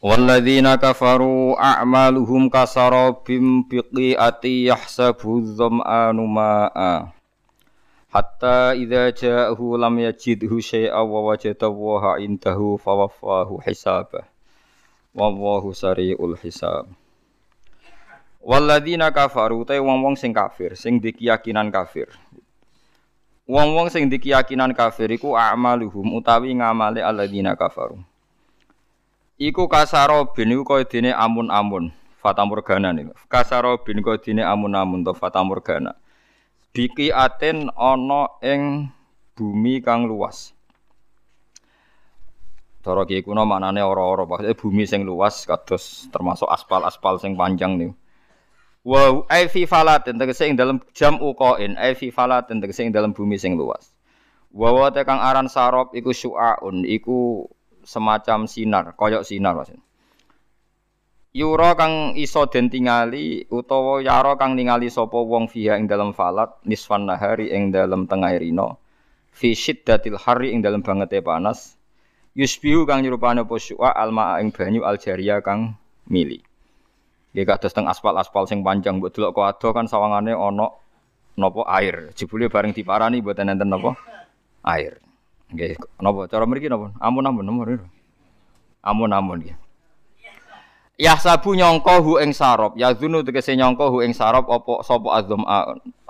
Walladzina kafaru a'maluhum kasarabim biqi'ati yahsabu dham'anu ma'a hatta idza ja'ahu lam yajidhu syai'a wa wajada wa indahu fawaffahu hisabah wallahu sari'ul hisab Walladzina kafaru te wong-wong sing kafir sing dikeyakinan kafir. Wong-wong sing dikeyakinan kafir iku a'maluhum utawi ngamale alladzina kafaru Iku kasaro bin iku kaya dene amun-amun, fata morgana niku. Kasaro bin kaya dene amun-amun to fata morgana. Biki aten ana ing bumi kang luas. Cara ki kuno maknane ora-ora, maksudnya bumi sing luas kados termasuk aspal-aspal sing panjang niku. Wa ai fi falatin tegese ing dalem jam uqain, ai fi falatin tegese ing dalem bumi sing luas. Wa wa kang aran sarop iku syu'aun, iku semacam sinar, koyok sinar maksudnya. Yura kang iso den tingali utawa yara kang ningali sapa wong fiha ing dalam falat nisfan nahari ing dalam tengah rino fi syiddatil hari ing dalam bangete panas yusbihu kang nyerupane apa syu'a alma ing banyu aljaria kang mili. Nggih kados teng aspal-aspal sing panjang mbok delok ado kan sawangane ana napa air. Jebule bareng diparani mboten enten napa? Air Nggih, napa cara mriki napa? Amun-amun nomor Amun-amun nggih. Ya sabu nyangka hu ing sarop, ya zunu tegese nyangka hu ing sarop apa sapa azam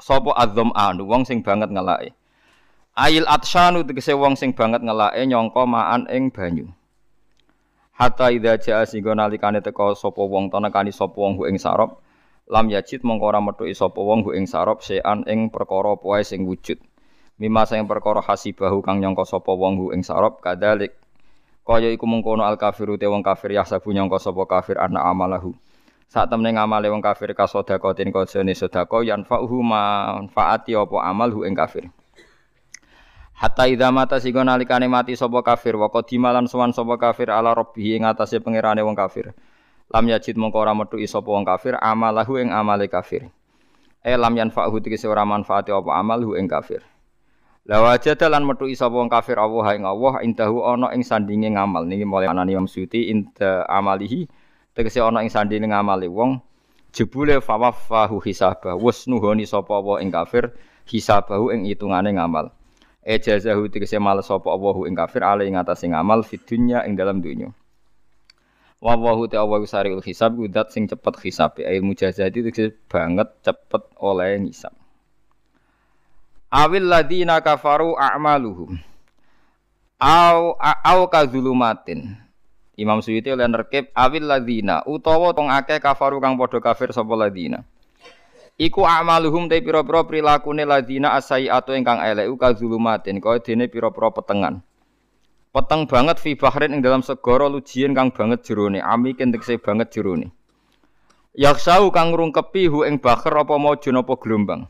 sapa azam anu wong sing banget ngelake. Ail atsyanu tegese wong sing banget ngelake nyangka maan ing banyu. Hatta idza jaa singgo nalikane teka sapa wong tanekani sapa wong hu ing sarop, lam yajid mongko ora metuki sapa wong hu ing sarop sean ing perkara poe sing wujud. Mima sing perkara hasibahu kang nyangka sapa wong hu ing sarab kadalik. Kaya iku mengkono al kafiru te wong kafir ya sabu nyangka sapa kafir ana amalahu. Sak temne ngamale wong kafir kasodakotin kajane sedekah yanfa'uhu manfaati apa amal hu ing kafir. Hatta idza mata sigo nalikane mati sapa kafir wa qadimalan sowan sapa kafir ala rabbih ing atase pangerane wong kafir. Lam yajid mongko ora metu sapa wong kafir amalahu ing amale kafir. E lam yanfa'uhu tegese ora manfaati apa amal hu ing kafir La wajada lan metu sapa wong kafir Allah ing Allah indahu ana ing sandinge ngamal. Niki mulai anani Imam Suyuti inda amalihi tegese ana ing sandinge ngamali wong jebule fawafahu hisabah. Wis nuhoni sapa wa ing kafir hisabahu ing hitungane ngamal. Ejazahu tegese males sapa ing kafir ale ing atase ngamal fid dunya ing dalam dunya. Wa wahu ta'awu sariul hisab udat sing cepet hisab ae mujazati tegese banget cepet oleh ngisab awil ladina kafaru a'maluhum. Au au kadzulumatin Imam Suyuti oleh nerkib awil ladina utawa tong akeh kafaru kang padha kafir sapa ladina Iku a'maluhum te pira-pira prilakune ladina asai atau ingkang elek kadzulumatin kaya dene pira-pira petengan. Peteng banget fi bahrin ing dalam segara lujien kang banget jerone ami kentekse banget jerone. Yaksau kang ngrungkepi hu ing bahar apa maujun apa gelombang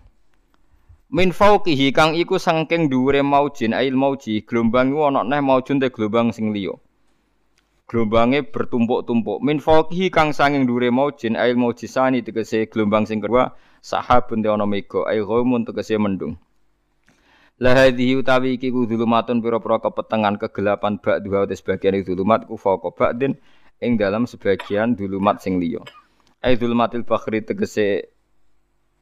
min fauqihi kang iku saking dhuwure maujin ail mauji gelombang iku ana neh maujun te gelombang sing liya. Gelombange bertumpuk-tumpuk. Min fauqihi kang saking dhuwure maujin ail maujisani tegese gelombang sing kedua sahabun te ana mega ail ghaimun tegese mendung. La hadhihi utawi iki ku zulumatun pira-pira kepetengan kegelapan bak dua te sebagian zulumat ku fauqa ba'din ing dalam sebagian zulumat sing liya. Ai zulumatil bakhri tegese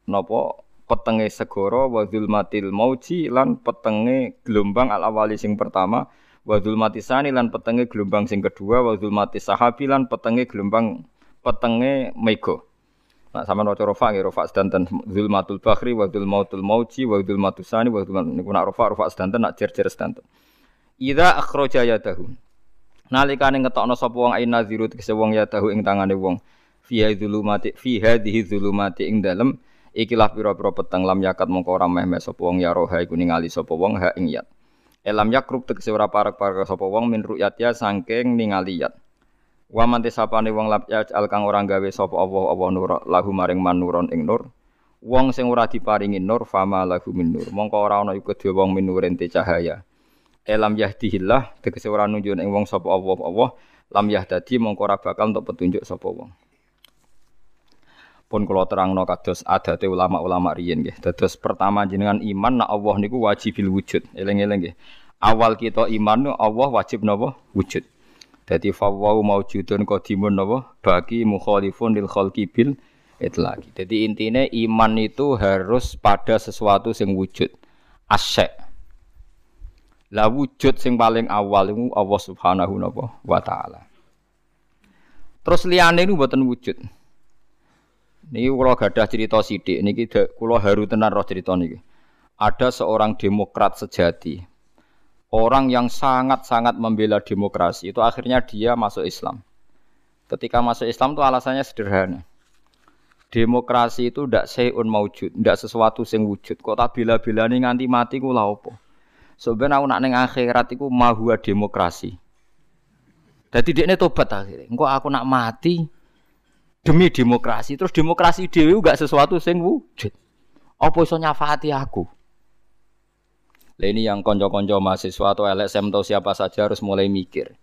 napa petenge segara wa zulmatil mauji lan petenge gelombang al awali sing pertama wa zulmati sani lan petenge gelombang sing kedua wa zulmati sahabi lan petenge gelombang petenge mega Nah, sama waca rofa nggih rofa sedanten zulmatul bakhri wa zulmatul mauji wa zulmatus sani wa zulmat niku nak rofa rofa sedanten nak jer-jer sedanten. Idza akhraja yadahu. Nalikane ngetokno sapa wong aina ziru tegese wong yadahu ing tangane wong fi zulumati fi hadhihi zulumati ing dalem Ikilah pira-pira peteng lam yakat mongko ora meh meh sapa wong ya roha iku ningali sapa wong ha ing yat. Elam yakrub tegese ora parek-parek sapa wong min ru'yat ya saking ningali yat. Wa man tisapane wong lab ya al kang ora gawe sapa Allah apa nur lahu maring manuron ing nur. Wong sing ora diparingi nur fama lahu min nur. Mongko ora ana iku dhewe wong minuren te cahaya. Elam yahdihillah tegese ora nunjuk ing wong sapa Allah Allah lam yahdadi mongko ora bakal untuk petunjuk sapa wong. Pun kula terangno kados adate ulama-ulama riyin nggih. Dados pertama jenengan iman nak Allah niku wajibil wujud. Eling-eling nggih. Awal kita iman Allah wajib napa? Wujud. Dadi fawwau maujudun qadimun napa? Bagi mukhalifun lil khalqi bil itlaqi. Jadi intinya iman itu harus pada sesuatu yang wujud. Asyek. Lah wujud sing paling awal itu Allah Subhanahu wa taala. Terus liyane niku mboten wujud. Niki kula gadah cerita sithik niki kula haru tenan roh cerita niki. Ada seorang demokrat sejati. Orang yang sangat-sangat membela demokrasi itu akhirnya dia masuk Islam. Ketika masuk Islam itu alasannya sederhana demokrasi itu ndak seun maujud, ndak sesuatu sing wujud. Kok tak bila-bilane nganti mati ku lha opo? Sebenarnya aku nak ning akhirat iku mahua demokrasi. Dadi dekne tobat akhirnya. Engko aku nak mati demi demokrasi. Terus demokrasi dhewe enggak sesuatu sing wujud. Apa iso nyafaati aku? Lah ini yang konco-konco mahasiswa atau LSM atau siapa saja harus mulai mikir.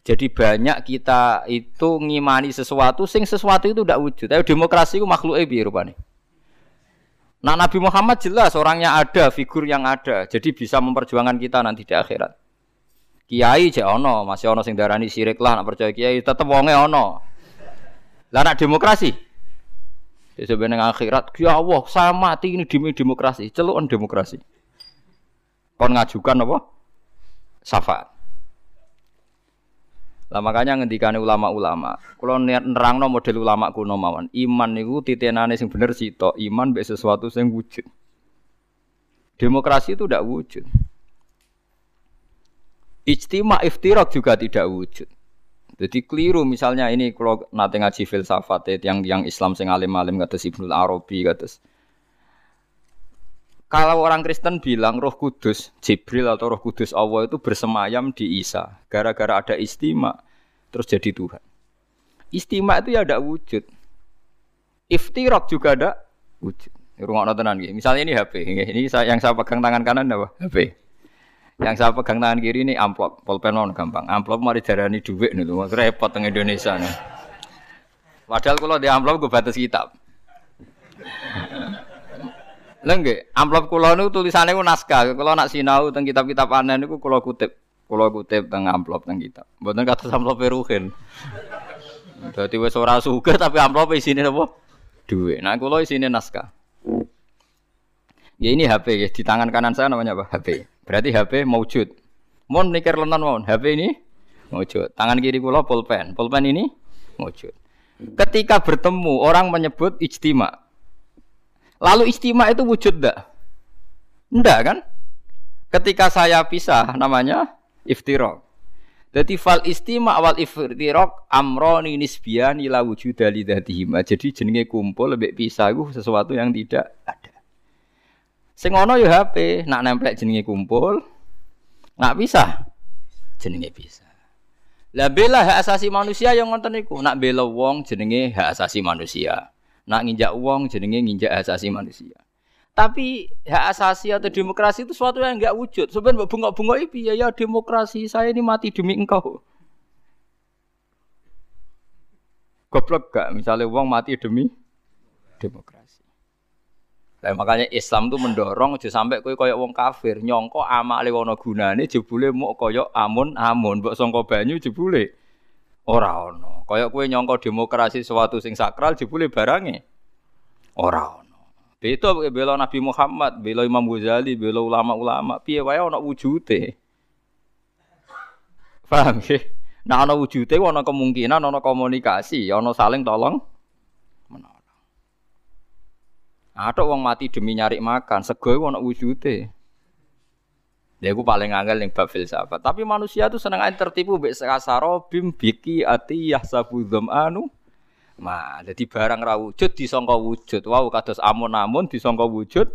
Jadi banyak kita itu ngimani sesuatu, sing sesuatu itu tidak wujud. Tapi demokrasi itu makhluk ebi rupanya. Nah Nabi Muhammad jelas orangnya ada, figur yang ada. Jadi bisa memperjuangkan kita nanti di akhirat. Kiai cek ono, masih ono sing darani sirik lah, nak percaya kiai tetep wonge ono. Lah nak demokrasi. Sebenarnya akhirat, ya Allah, saya mati ini demi demokrasi, celukan demokrasi. Kon ngajukan apa? Syafaat. Lah makanya ngendikane ulama-ulama, niat nerangno model ulama kuno mawon, iman niku titenane sing bener to, iman mbek sesuatu sing wujud. Demokrasi itu tidak wujud. Ijtima iftirak juga tidak wujud. Jadi keliru misalnya ini kalau nanti ngaji filsafat yang yang Islam sing alim-alim kata Ibnu Arabi kata kalau orang Kristen bilang Roh Kudus, Jibril atau Roh Kudus Allah itu bersemayam di Isa, gara-gara ada istimewa terus jadi Tuhan. Istimewa itu ya ada wujud. Iftirok juga ada wujud. Rumah tenan gitu. Misalnya ini HP, ini yang saya pegang tangan kanan apa? HP. Yang saya pegang tangan kiri ini amplop, pulpen non gampang. Amplop mari jarani duit nih, repot teng Indonesia nih. Padahal kalau di amplop gue batas kitab. Lengge, amplop kula niku tulisane ku naskah. Kula nak sinau teng kitab-kitab aneh niku kula kutip. Kula kutip teng amplop teng kitab. Mboten kata amplop Ruhin. Dadi wis ora sugih tapi amplop isine apa? Duit. Nah kula isine naskah. Ya ini HP ya, di tangan kanan saya namanya apa? HP. Berarti HP maujud. Mohon mikir lenan mohon. HP ini maujud. Tangan kiri kula pulpen. Pulpen ini maujud. Ketika bertemu orang menyebut ijtima. Lalu istimewa itu wujud enggak? Enggak kan? Ketika saya pisah namanya iftirok. Jadi fal istima awal iftirok amroni nisbian ila wujud dari Jadi jenenge kumpul lebih pisah itu sesuatu yang tidak ada. Sing ono ya HP, nak nemplek jenenge kumpul, nak pisah jenenge pisah. Lah bela hak asasi manusia yang ngonten niku, nak bela wong jenenge hak asasi manusia. Nak nginjak uang jenenge nginjak asasi manusia. Tapi hak asasi atau demokrasi itu sesuatu yang enggak wujud. Sebenarnya bunga-bunga itu ya, ya demokrasi saya ini mati demi engkau. Goblok gak? Misalnya uang mati demi demokrasi. Nah, makanya Islam tuh mendorong aja sampai kowe koyok wong kafir nyongko amale wono gunane jebule mau koyok amun amun mbok sangka banyu jebule ora ono. Kaya kue nyongko demokrasi suatu sing sakral jebule barange. Ora ono. Beda bela Nabi Muhammad, bela Imam Ghazali, bela ulama-ulama, piye wae ana wujude. Paham ya? Nah ana wujude ana kemungkinan ana komunikasi, ana saling tolong menolong. Ada wong mati demi nyari makan, sego ana wujude. Dia aku paling angel yang bab filsafat. Tapi manusia itu seneng aja tertipu bek sekasaro bim biki ati yahsabu anu. Ma, jadi barang ra wujud disangka wujud. Wow, kados amun-amun disangka wujud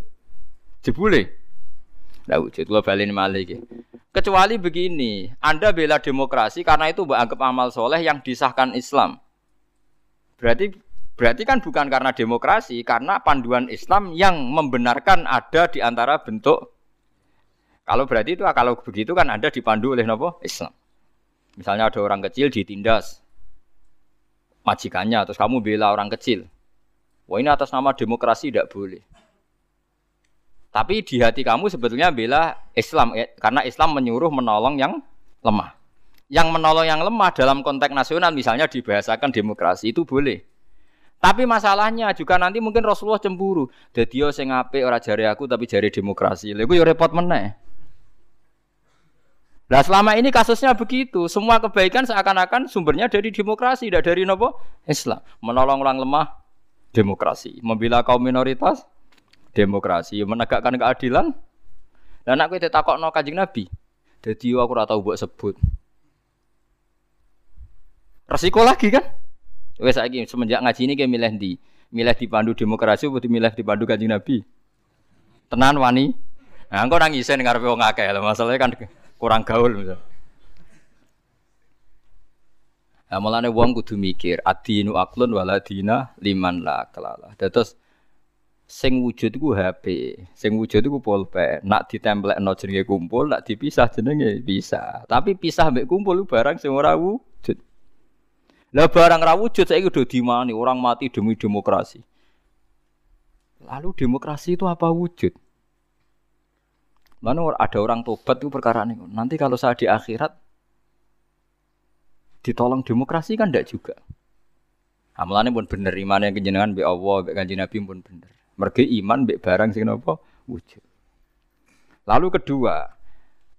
jebule Tidak wujud. Lo balik malih Kecuali begini, Anda bela demokrasi karena itu anggap amal soleh yang disahkan Islam. Berarti berarti kan bukan karena demokrasi, karena panduan Islam yang membenarkan ada di antara bentuk. Kalau berarti itu kalau begitu kan Anda dipandu oleh nopo Islam. Misalnya ada orang kecil ditindas majikannya, terus kamu bela orang kecil. Wah ini atas nama demokrasi tidak boleh. Tapi di hati kamu sebetulnya bela Islam eh, karena Islam menyuruh menolong yang lemah. Yang menolong yang lemah dalam konteks nasional misalnya dibahasakan demokrasi itu boleh. Tapi masalahnya juga nanti mungkin Rasulullah cemburu. Jadi yo sing apik ora jari aku tapi jari demokrasi. Lha iku yo repot meneh. Nah selama ini kasusnya begitu, semua kebaikan seakan-akan sumbernya dari demokrasi, tidak dari nopo Islam. Menolong orang lemah, demokrasi. Membela kaum minoritas, demokrasi, menegakkan keadilan. Dan aku takut no kajing Nabi. Jadi aku rata buat sebut. Resiko lagi kan? Wes lagi semenjak ngaji ini kayak milih di milih di pandu demokrasi atau milih di pandu kajing Nabi. Tenan wani. Nah, engkau nangisin ngarepe wong akeh Masalahnya kan kurang gaul misal. Nah, mulane wong kudu mikir adinu aklun waladina liman la kelala. Terus sing wujud iku HP, sing wujud iku pulpen. Nak ditemplekno jenenge kumpul, nak dipisah jenenge bisa. Tapi pisah mbek kumpul barang sing ora. Lah barang ra wujud saiki udah dimani orang mati demi demokrasi. Lalu demokrasi itu apa wujud? Mana ada orang tobat itu perkara ini. Nanti kalau saya di akhirat ditolong demokrasi kan tidak juga. Amalannya pun bener iman yang kejenengan be Allah, be kanjeng Nabi pun bener. Mergi iman mbek barang sing napa wujud. Lalu kedua,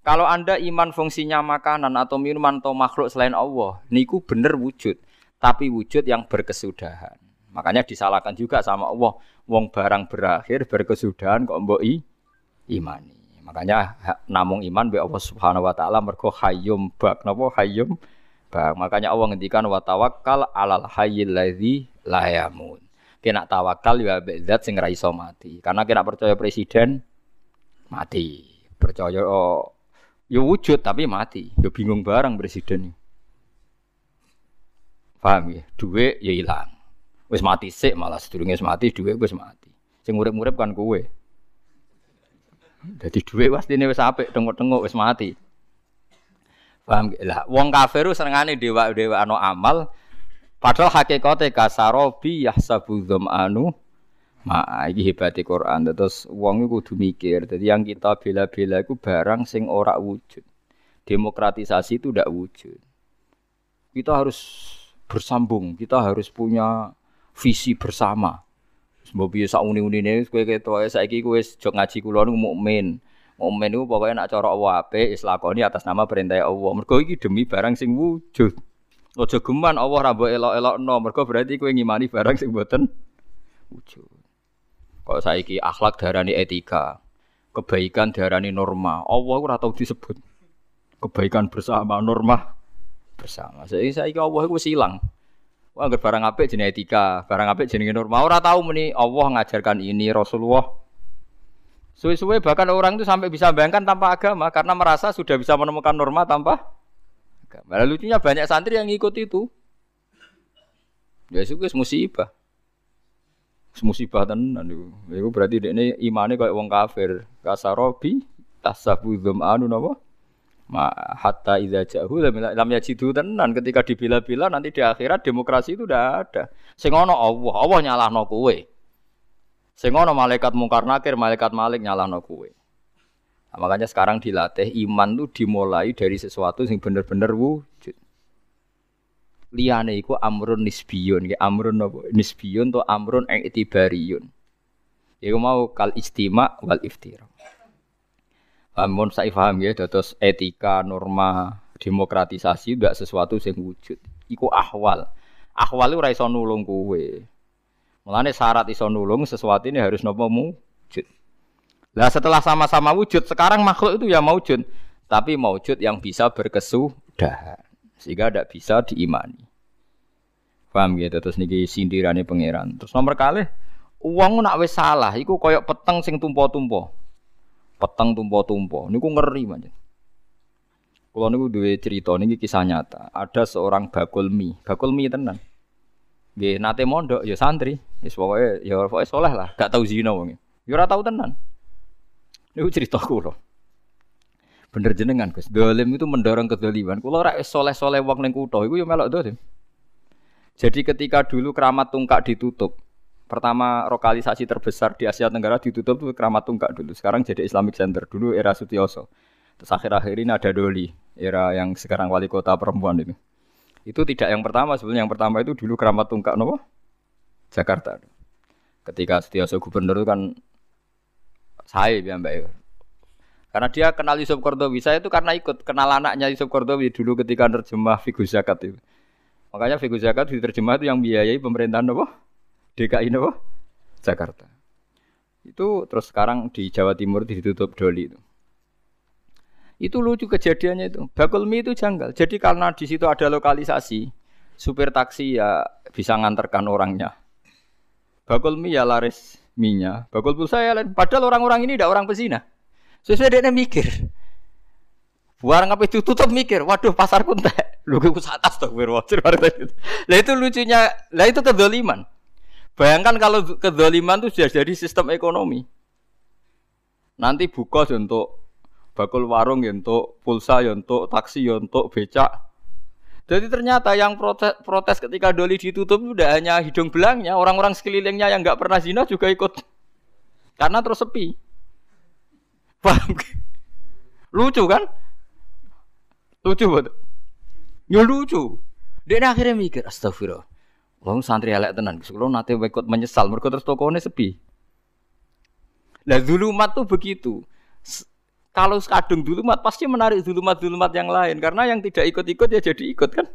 kalau Anda iman fungsinya makanan atau minuman atau makhluk selain Allah, niku bener wujud, tapi wujud yang berkesudahan. Makanya disalahkan juga sama Allah, wong barang berakhir berkesudahan kok mbok imani. Makanya namung iman be Allah Subhanahu wa taala mergo hayyum bak napa hayyum bak. Makanya Allah ngendikan wa tawakkal alal hayyil ladzi la yamun kena tawakal ya zat sing ra iso mati. Karena kena percaya presiden mati. Percaya oh, yo wujud tapi mati. Yo bingung barang presiden. Paham ya? Duit ya hilang. Wis mati sik malah sedurunge mati duit wis mati. Sing urip-urip kan kowe. Jadi duit pastine wis apik tengok-tengok wis mati. Paham lah wong kafir senengane dewa-dewa ano amal Padahal hakikate kasarobi yahsabu anu ma iki hebate Quran. Terus wong iku kudu mikir. Jadi yang kita bela-bela iku barang sing ora wujud. Demokratisasi itu tidak wujud. Kita harus bersambung, kita harus punya visi bersama. Sebab biasa uni-unine kowe ketok saiki kowe jog ngaji kula niku mukmin. Mukmin niku pokoke nak cara Allah apik islakoni atas nama perintah Allah. Mergo iki demi barang sing wujud. Ojo geman Allah ra mbok elok-elokno, mergo berarti kowe ngimani barang sing mboten wujud. Kok saiki akhlak darani etika, kebaikan darani norma. Allah ora tau disebut. Kebaikan bersama, norma bersama. Saiki saiki Allah iku silang. Wah, anggere barang apik jenenge etika, barang apik jenenge norma. Ora tau muni Allah ngajarkan ini Rasulullah. Suwe-suwe bahkan orang itu sampai bisa bayangkan tanpa agama karena merasa sudah bisa menemukan norma tanpa Malah lucunya banyak santri yang ikut itu. Ya itu musibah. Musibah tenan itu. Itu berarti ini imannya kayak wong kafir. Kasarobi tasabudum anu napa? Ma hatta idza jahu lam, yajidu tenan ketika dibila-bila nanti di akhirat demokrasi itu udah ada. Sing ono Allah, Allah nyalahno kowe. Sing ono malaikat mungkar nakir, malaikat malik nyalahno kowe. Nah, makanya sekarang dilatih iman tuh dimulai dari sesuatu yang benar-benar wujud. Liane iku amrun nisbiyun, ya amrun apa? Nisbiyun to amrun ing itibariun. Iku mau kal istima wal iftira. Amun saya paham ya, terus etika, norma, demokratisasi tidak sesuatu yang wujud. Iku ahwal. Ahwal itu raiso nulung kue. Mulane syarat iso nulung sesuatu ini harus nopo wujud. Lah setelah sama-sama wujud, sekarang makhluk itu ya wujud, tapi wujud yang bisa berkesudahan sehingga tidak bisa diimani. Paham gitu terus niki sindirane pangeran. Terus nomor kali uang nak wis salah, iku koyok peteng sing tumpo-tumpo. Peteng tumpo-tumpo. Niku ngeri manjen. Kalau niku duwe cerita niki kisah nyata. Ada seorang bakul mie, bakul mie tenan. Nggih, nate mondok ya santri. Wis pokoke ya pokoke soleh lah, gak tau zina wong. Ya ora tau tenan. Niku cerita kula. Bener jenengan Gus. Dolim itu mendorong kedoliman. Kula ora soleh-soleh wong ning kutha iku ya melok dolim. Jadi ketika dulu keramat tungkak ditutup, pertama lokalisasi terbesar di Asia Tenggara ditutup itu keramat tungkak dulu. Sekarang jadi Islamic Center. Dulu era Sutioso. Terus akhir-akhir ini ada Doli, era yang sekarang wali kota perempuan itu. Itu tidak yang pertama, sebenarnya yang pertama itu dulu keramat tungkak nopo Jakarta. Ketika Sutioso gubernur itu kan saya ya Mbak karena dia kenal Yusuf Kordowi. Saya itu karena ikut kenal anaknya Yusuf Kordowi dulu ketika terjemah Figur Zakat itu. Makanya Figur Zakat diterjemah itu yang biayai pemerintahan apa? DKI apa? Jakarta. Itu terus sekarang di Jawa Timur ditutup Doli itu. Itu lucu kejadiannya itu. Bakul mie itu janggal. Jadi karena di situ ada lokalisasi, supir taksi ya bisa nganterkan orangnya. Bakul mie ya laris minyak. Bakul pulsa ya lain. Padahal orang-orang ini tidak orang pesina. Sesuai dia mikir. Buang apa itu tutup mikir, waduh pasar pun teh. Lu ke atas tuh berwajib Lah itu lucunya, lah itu kedoliman. Bayangkan kalau kedoliman itu sudah jadi sistem ekonomi. Nanti buka untuk bakul warung ya untuk pulsa ya untuk taksi ya untuk becak. Jadi ternyata yang protes, protes ketika doli ditutup itu tidak hanya hidung belangnya, orang-orang sekelilingnya yang nggak pernah zina juga ikut. Karena terus sepi. Paham? Lucu kan? Lucu betul. Ya lucu. Dia akhirnya mikir, astagfirullah. Wong santri elek tenan, kalau nanti ikut menyesal, mereka terus tokonya sepi. Lah zulumat tuh begitu. Kalau kadung zulumat pasti menarik zulumat-zulumat yang lain karena yang tidak ikut-ikut ya jadi ikut kan.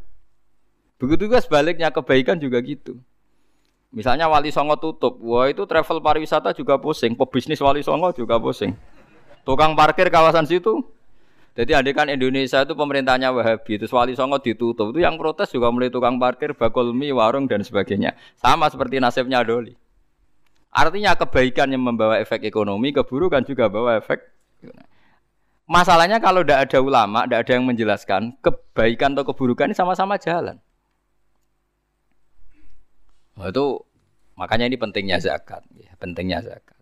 Begitu juga sebaliknya kebaikan juga gitu. Misalnya Wali Songo tutup, wah itu travel pariwisata juga pusing, pebisnis Wali Songo juga pusing. Tukang parkir kawasan situ. Jadi andai kan Indonesia itu pemerintahnya Wahabi, itu Wali Songo ditutup, itu yang protes juga mulai tukang parkir, bakul mie, warung dan sebagainya. Sama seperti nasibnya Doli. Artinya kebaikan yang membawa efek ekonomi, keburukan juga bawa efek. Masalahnya kalau tidak ada ulama, tidak ada yang menjelaskan, kebaikan atau keburukan ini sama-sama jalan. Nah, itu makanya ini pentingnya zakat, ya, pentingnya zakat.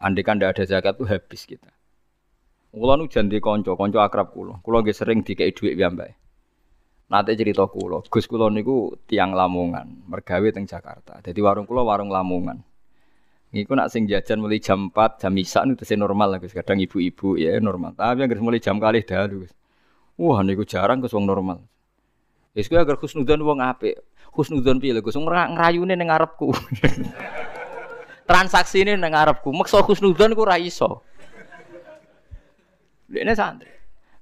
Andai kan tidak ada zakat itu habis kita. Kulo nu janji konco, konco akrab kulo. Kulo nggih sering dikei dhuwit piyambake. Nate cerita kulo, Gus kulo niku tiang Lamongan, mergawe teng Jakarta. Jadi warung kulo warung Lamongan. Niku nak sing jajan mulai jam 4, jam isak niku tesih normal lah Gus. Kadang ibu-ibu ya normal. Tapi yang mulai jam kali dalu Gus. Wah niku jarang Gus wong normal. Wis kuwi agar husnudzon wong apik. Husnudzon piye lho Gus ngrayune ning ngarepku. Transaksine ning ngarepku. Meksa husnudzon ku ra iso. Ini santri.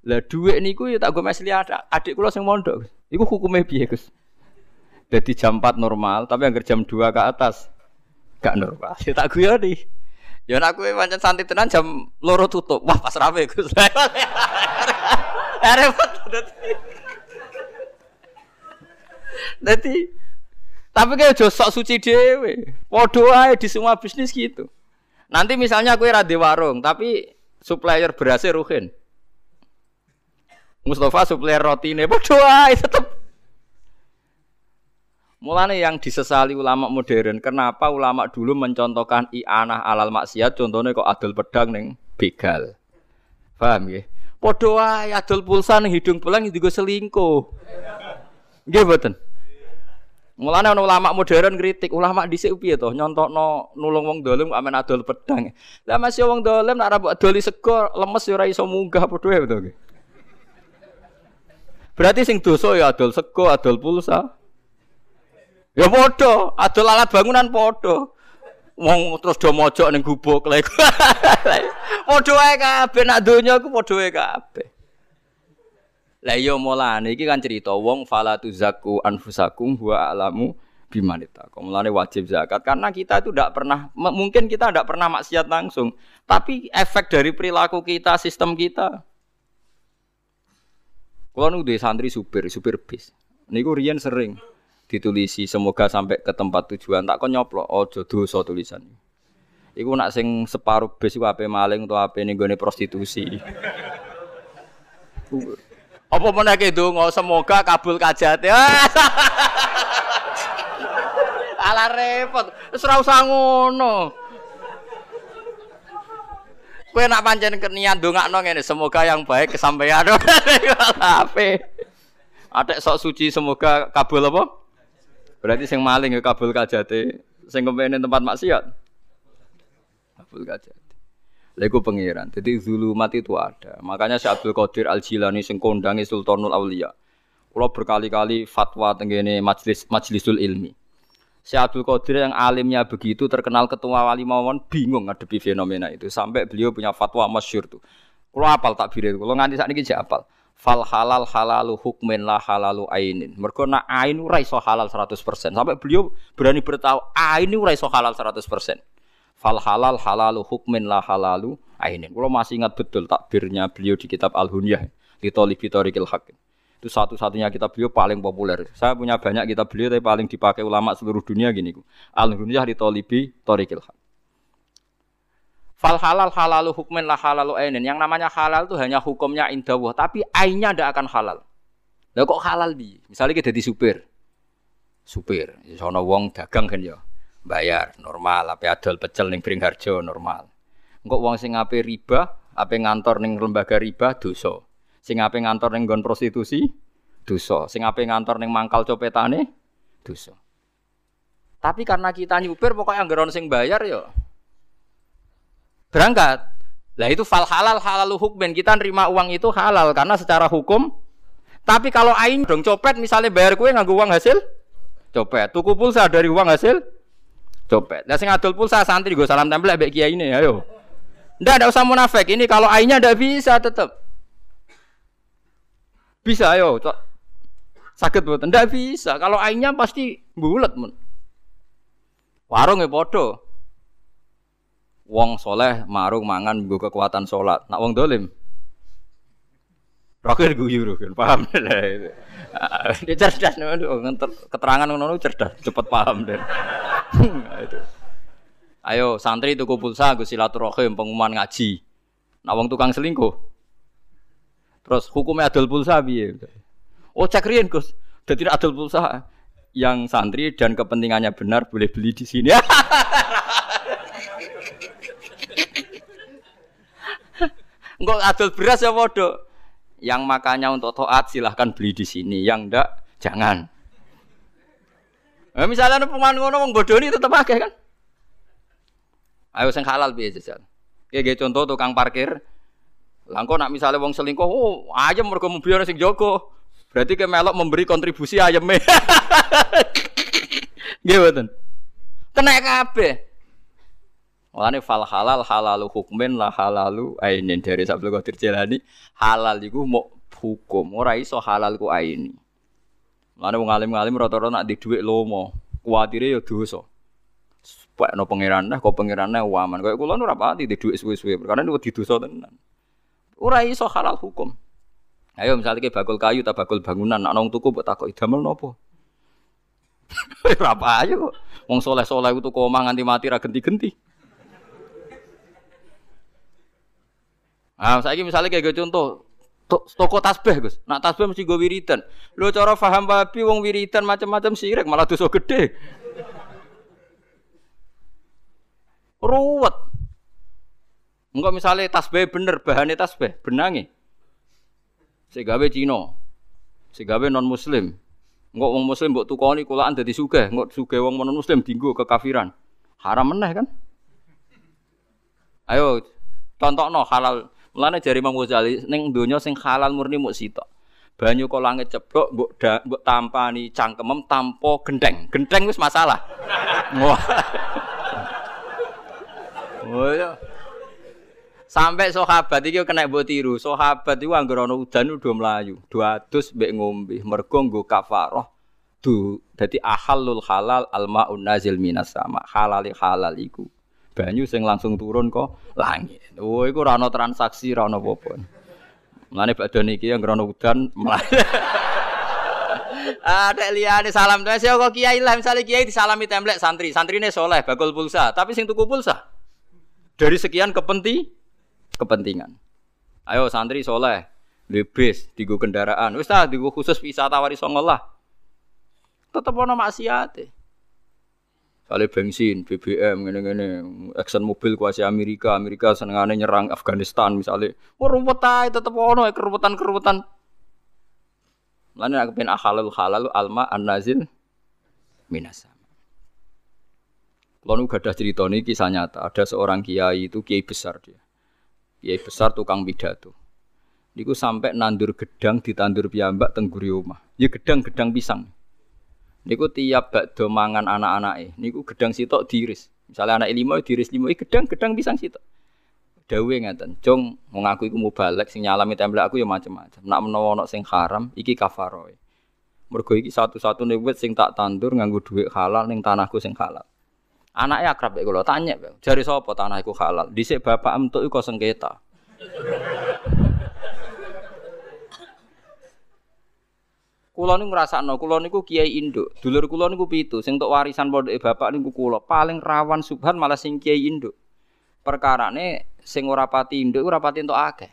Lah dhuwit niku ya tak gue mesli ada adik kula sing mondok. Iku hukumnya piye, Gus? Jadi jam 4 normal, tapi yang jam 2 ke atas gak normal. Ya tak gue nih. Ya nak gue pancen santri tenan jam loro tutup. Wah, pas rame Gus. Repot Dadi tapi kayak jo sok suci dewe. Padha ae di semua bisnis gitu. Nanti misalnya gue rade warung, tapi supplier berasnya Ruhin. Mustafa supplier roti ini berdoa tetap. Mulane yang disesali ulama modern, kenapa ulama dulu mencontohkan i'anah alal maksiat, contohnya kok adol pedang neng begal. Paham ya? Padha wae adol pulsa ning hidung belang juga selingkuh. Mboten? Mulane ana ulama modern kritik, ulama dhisik piye to nyontokno nulung wong dolim kok amen adol pedang. Lah masih wong dolim nek ora mbok adoli sego lemes ya ora iso munggah padha wae to. Berarti sing dosa ya adol sego, adol pulsa. Ya padha, adol alat bangunan padha. Wong terus do mojok ning gubuk lek. Padha wae kabeh nak donya ku padha wae kabeh. Lah iya mulane iki kan cerita wong fala tuzaku anfusakum huwa alamu bimanita. Mulane wajib zakat karena kita itu tidak pernah mungkin kita tidak pernah maksiat langsung, tapi efek dari perilaku kita, sistem kita. Kalau nu santri supir, supir bis. Niku riyen sering ditulisi semoga sampai ke tempat tujuan tak kok nyoplo ojo dosa tulisan. Iku nak sing separuh bis iku ape maling utawa ape ning gone prostitusi. Apa meneh ke donga semoga kabul kajate. Ala repot. Wis ora usah ngono. Kowe nak pancen niat ndongakno ngene, semoga yang baik kesampaian. Ape? Atek sok suci semoga kabul apa? Berarti sing maling ya kabul kajate, sing kepene tempat maksiat. Kabul kajate. Lha iku pangeran. Jadi zulumat itu ada. Makanya Syekh Abdul Qadir Al Jilani sing kondangi Sultanul Auliya. Kula berkali-kali fatwa tenggene majelis majlisul ilmi. Syekh Abdul Qadir yang alimnya begitu terkenal ketua wali mawon bingung ngadepi fenomena itu sampai beliau punya fatwa masyhur tuh. Kalau apal takbir itu, kalau nganti saat ini saya apal. Fal halal halalu hukmin la halalu ainin. Mergo nak ain ora iso halal 100%. Sampai beliau berani bertahu ain ora iso halal 100%. Fal halal halalu hukmin la halalu ainin. Kalau masih ingat betul takbirnya beliau di kitab Al-Hunyah di Tolibi Torikil Hakim. Itu satu-satunya kitab beliau paling populer. Saya punya banyak kitab beliau tapi paling dipakai ulama seluruh dunia gini. Al-Hunyah di Tolibi Torikil Hak. Fal halal halalu hukmen lah halalu ainin. Yang namanya halal itu hanya hukumnya indawah, tapi ainnya tidak akan halal. Lah kok halal di? Misalnya kita di supir. Supir, sono wong dagang kan ya. Bayar normal, apa adol pecel ning Bringharjo normal. Engkok wong sing ape riba, ape ngantor ning lembaga riba dosa. Sing ape ngantor ning nggon prostitusi dosa. Sing ape ngantor ning mangkal copetane dosa. Tapi karena kita nyupir pokoknya anggaran sing bayar ya berangkat. Lah itu fal halal halal hukmen kita nerima uang itu halal karena secara hukum. Tapi kalau ain dong copet misalnya bayar kue nganggo uang hasil copet, tuku pulsa dari uang hasil copet. Lah sing adol pulsa santri gue salam tempel mbek kiai ini ayo. Ndak ada usah munafik. Ini kalau ainnya ndak bisa tetap. Bisa ayo. Sakit buat ndak bisa. Kalau ainnya pasti bulat mun. Warung ya podo. Wong soleh marung mangan gue kekuatan sholat. Nak wong dolim. Rokir guyu kan paham deh. Dia cerdas nih, keterangan ngono cerdas, cepet paham deh. Ayo santri tuku pulsa gue silaturahim pengumuman ngaji. Nak wong tukang selingkuh. Terus hukumnya adol pulsa piye? Oh cek riyen Gus. Dadi adol pulsa yang santri dan kepentingannya benar boleh beli di sini. Enggak adol beras ya bodoh. Yang makanya untuk toat silahkan beli di sini. Yang ndak jangan. Nah, misalnya pengen ngono wong bodoh ini tetap pakai kan? Ayo sing halal biasa jajal. Kayak contoh tukang parkir, Langkau nak misalnya wong selingkuh, oh ayam mereka mobil sing joko. Berarti ke melok memberi kontribusi ayamnya. Gimana? Kena kabeh. Mulane fal halal halalu hukmin lah halalu ainin dari Sabtu Qadir Jalani halal iku mau hukum ora iso halal ku aini. Mulane wong alim-alim rata-rata nak di dhuwit lomo, kuwatire ya dosa. Pak no pangeran nah kok pangeran waman. Kayak kula ora di dhuwit suwe-suwe perkara niku di dosa tenan. Ora iso halal hukum. Ayo misalnya kayak bakul kayu tak bakul bangunan, nak nong tuku buat takut idamel nopo. Berapa kok. Wong soleh soleh itu kok nganti mati ra genti Ah, saya misalnya kayak gitu contoh, toko tasbih Gus. Nak tasbih mesti gue wiridan. Lo cara paham babi wong wiridan macam-macam sirik malah dosa gede. Ruwet. Enggak misalnya tasbih bener, bahannya tasbih, benangi. Segawe Cina. Segawe non muslim. Enggak wong muslim mbok tukoni kulaan dadi sugih, enggak sugih wong non muslim dinggo kekafiran. Haram meneh kan? Ayo contohno halal. Mulane jari Imam Ghazali ning donya sing halal murni muk sitok. Banyu kok langit ceblok mbok mbok tampani cangkemem tanpa gendeng. Gendeng wis masalah. Wah. Oh, ya. Sampai sahabat iki kena mbok tiru. Sahabat iku anggere ana udan udah mlayu, dua adus mbek ngombe, mergo nggo kafarah. Du dadi ahalul halal almaun nazil minas sama. Halali halal iku. Banyu sing langsung turun kok langit. Oh iku ora ana transaksi, ora ana apa-apa. Mulane badan iki anggere ana udan. Ada liane salam tuh saya kok kiai lah misalnya kiai disalami templek santri, santrine soleh bakul pulsa, tapi sing tuku pulsa Dari sekian kepenti kepentingan. Ayo santri soleh, lebes, digo kendaraan. Wis ta digo khusus wisata wari songo lah. Tetep ono maksiate. Kali bensin, BBM, ngene-ngene, Exxon Mobil kuasa Amerika, Amerika senengane nyerang Afghanistan misalnya. Oh ruwet tetep ono keruwetan-keruwetan. Lan aku pengen halal halal alma an nazil minasa. Kalau nu gadah cerita ini kisah nyata. Ada seorang kiai itu kiai besar dia. Kiai besar tukang pidato. Niku sampai nandur gedang ditandur piyambak tengguri rumah. Ya gedang-gedang pisang. Niku tiap bakdo mangan anak-anake. Niku gedang sitok diiris. Misalnya anak lima diiris lima, gedang-gedang pisang sitok. Dawe ngeten, "Jong, wong aku iku mubalek sing nyalami templek aku ya macam-macam. Nak menawa ana sing haram, iki kafaroe. Mergo iki satu-satune wit sing tak tandur nganggo dhuwit halal ning tanahku sing halal." Anaknya akrab kalau tanya, jari sopo tanah iku halal. Dhisik bapak entuk iku sengketa. Kulo niku ngrasakno, kulo niku kiai induk. Dulur kulo niku pitu, sing untuk warisan pondoke bapak niku kulo. Paling rawan subhan malah sing kiai induk. Perkarane sing ora pati induk ora pati entuk akeh.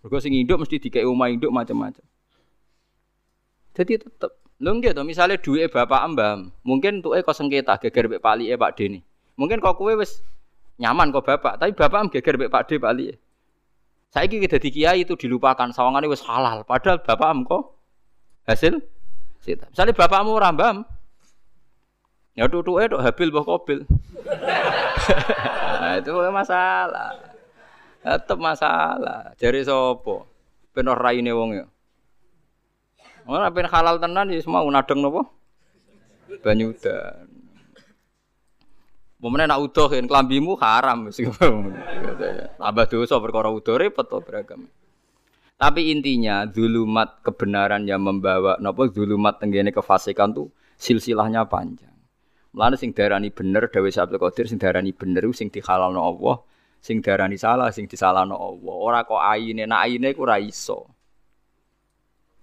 Mergo sing induk mesti dikei omah induk macam-macam. Jadi tetep Lho nggih to, misale duwe bapak mbah, mungkin tuke kok sengketa geger mek palike Pak Deni. Mungkin kok kowe wis nyaman kok bapak, tapi bapak geger mek Pak D palike. Saiki kita di kiai itu dilupakan, sawangane wis halal, padahal bapak kok hasil sita. Misale bapakmu ora mbah, ya tutuke tok habil mbah kobil. nah, itu masalah. Tetep masalah. Jari sapa? Ben ora raine wong ya. Ora pengen halal tenan ya semua unadeng nopo? Banyu udan. Momennya nak udoh kan kelambimu haram sih. Tambah dosa perkara udoh repot to beragam. Tapi intinya zulumat kebenaran yang membawa nopo zulumat tenggene kefasikan tuh silsilahnya panjang. Mulane sing darani bener Dewi Abdul Qadir sing darani bener sing dihalalno Allah, sing darani salah sing disalahno Allah. Ora kok ayine nak ayine ku ora iso.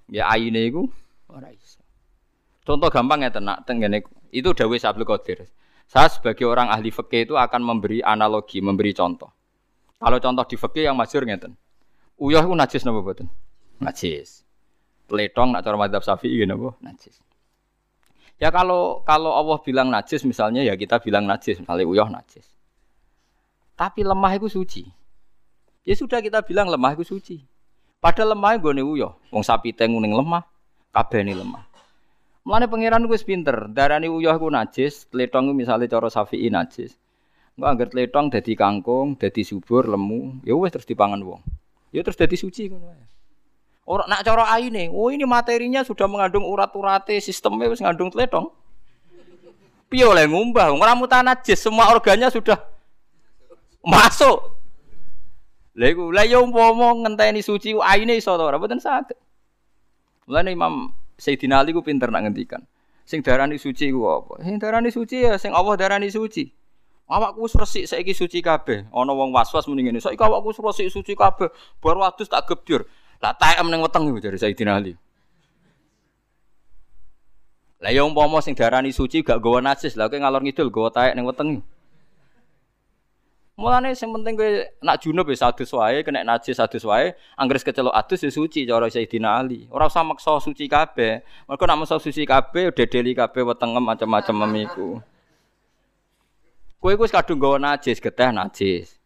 Ya ayine iku ora iso. Contoh gampang ya tenak tenggene itu dawuh Abdul Qadir. Saya sebagai orang ahli fikih itu akan memberi analogi, memberi contoh. Kalau contoh di fikih yang masyhur ngeten. Uyah ku najis napa boten? Najis. Pletong nak cara madzhab Syafi'i napa? Najis. Ya kalau kalau Allah bilang najis misalnya ya kita bilang najis, misalnya uyah najis. Tapi lemah itu suci. Ya sudah kita bilang lemah itu suci. Padahal lemah gue uyo, wong sapi tengu ning lemah, kabeh lemah. Mulane pangeran gue pinter, darani uyah ku najis, tletong misalnya cara safi'i najis. Enggak anggar tletong dadi kangkung, dadi subur, lemu, ya wes terus dipangan wong. Ya terus dadi suci ngono wae. Ora nak cara aine, oh ini materinya sudah mengandung urat-urate, sistemnya wis ngandung tletong. Piye oleh ngumbah, ora mutan najis, semua organnya sudah masuk. Lha iku lha ya umpama ngenteni suci aine iso ta ora mboten saged. Mulane Imam Sayyidina Ali ku pinter nak ngendikan. Sing darani suci ku apa? Sing darani suci ya sing Allah darani suci. Awakku wis resik saiki suci kabeh. Ana wong was-was muni ngene. Saiki awakku wis resik suci kabeh. Baru adus tak gebyur. Lah taem ning weteng iku dari Sayyidina Ali. Lah ya umpama sing darani suci gak gawa najis, lah kowe ngalor ngidul gawa taek ning weteng. Mulane sing penting kowe nak junub wis adus wae, kena najis adus wae, anggere kecelok adus ya suci cara Sayyidina Ali. Ora usah maksa suci kabeh. Mergo nak maksa suci kabeh dedeli kabeh wetengem macam-macam memiku. Kowe wis kadung gawa najis, geteh najis.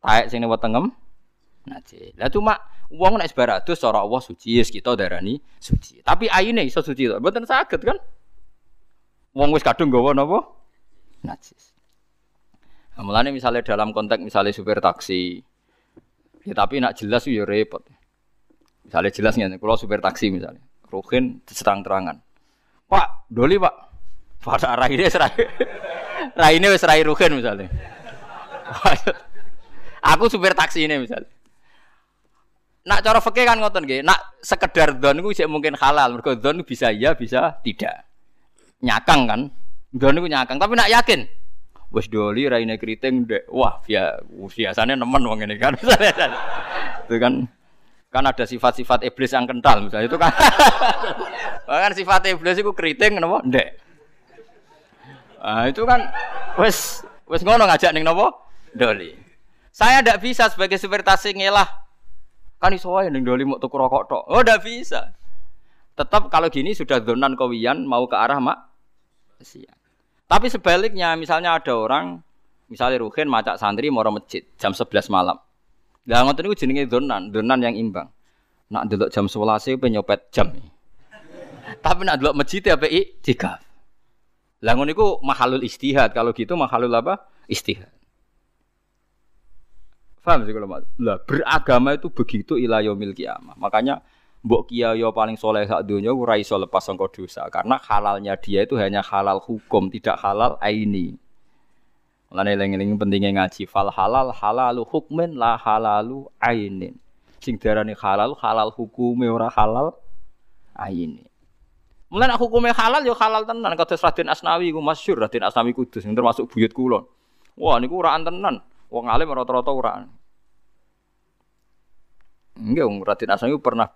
Taek sing wetengem najis. Lah cuma wong nek sebar adus cara Allah suci, yes, kita darani suci. Tapi aine iso suci to. Mboten saged kan? Wong wis kadung gawa napa? Najis. Mulane misalnya dalam konteks misalnya supir taksi, ya tapi nak jelas ya repot. Misalnya jelasnya, kalau supir taksi misalnya, Ruhin terang-terangan. Pak, doli pak. Pada arah ini serai, arah ini serai Ruhin misalnya. Aku supir taksi ini misalnya. Nak cara fakir kan ngoten nggih, nak sekedar don iku mungkin halal, mergo don bisa iya bisa tidak. Nyakang kan? Don iku nyakang, tapi nak yakin wes doli raine keriting dek wah ya biasanya nemen wong ini kan itu kan kan ada sifat-sifat iblis yang kental misalnya itu kan kan sifat iblis itu keriting kenapa dek nah, itu kan Wes wes ngono ngajak ning nopo? Doli. Saya ndak bisa sebagai supir taksi ngelah. Kan iso wae ning doli mau tuku rokok tok. Oh ndak bisa. Tetap kalau gini sudah donan kawian mau ke arah mak siang. Tapi sebaliknya misalnya ada orang misalnya Ruhin macak santri mau masjid jam 11 malam. Lah ngoten niku jenenge donan, donan yang imbang. Nak delok jam 11 penyopet jam. Tapi nak delok masjid ya PI tiga. Lah ngono mahalul istihad. Kalau gitu mahalul apa? Istihad. Paham sih kalau Lah beragama itu begitu ila yaumil kiamah. Makanya mbok kiai paling soleh sak dunia ora iso lepas sangka dosa karena halalnya dia itu hanya halal hukum, tidak halal aini. Mulane eling-eling pentingnya ngaji fal halal halalu hukmin la halalu ainin. Sing darani halal halal hukume ora halal aini. Mulai nak hukumnya halal ya halal tenan. Kata Raden Asnawi ku masyhur Raden Asnawi Kudus yang termasuk buyut kulon. Wah niku uraan tenan. Wong alim rata-rata uraan. Enggak, Raden Asnawi pernah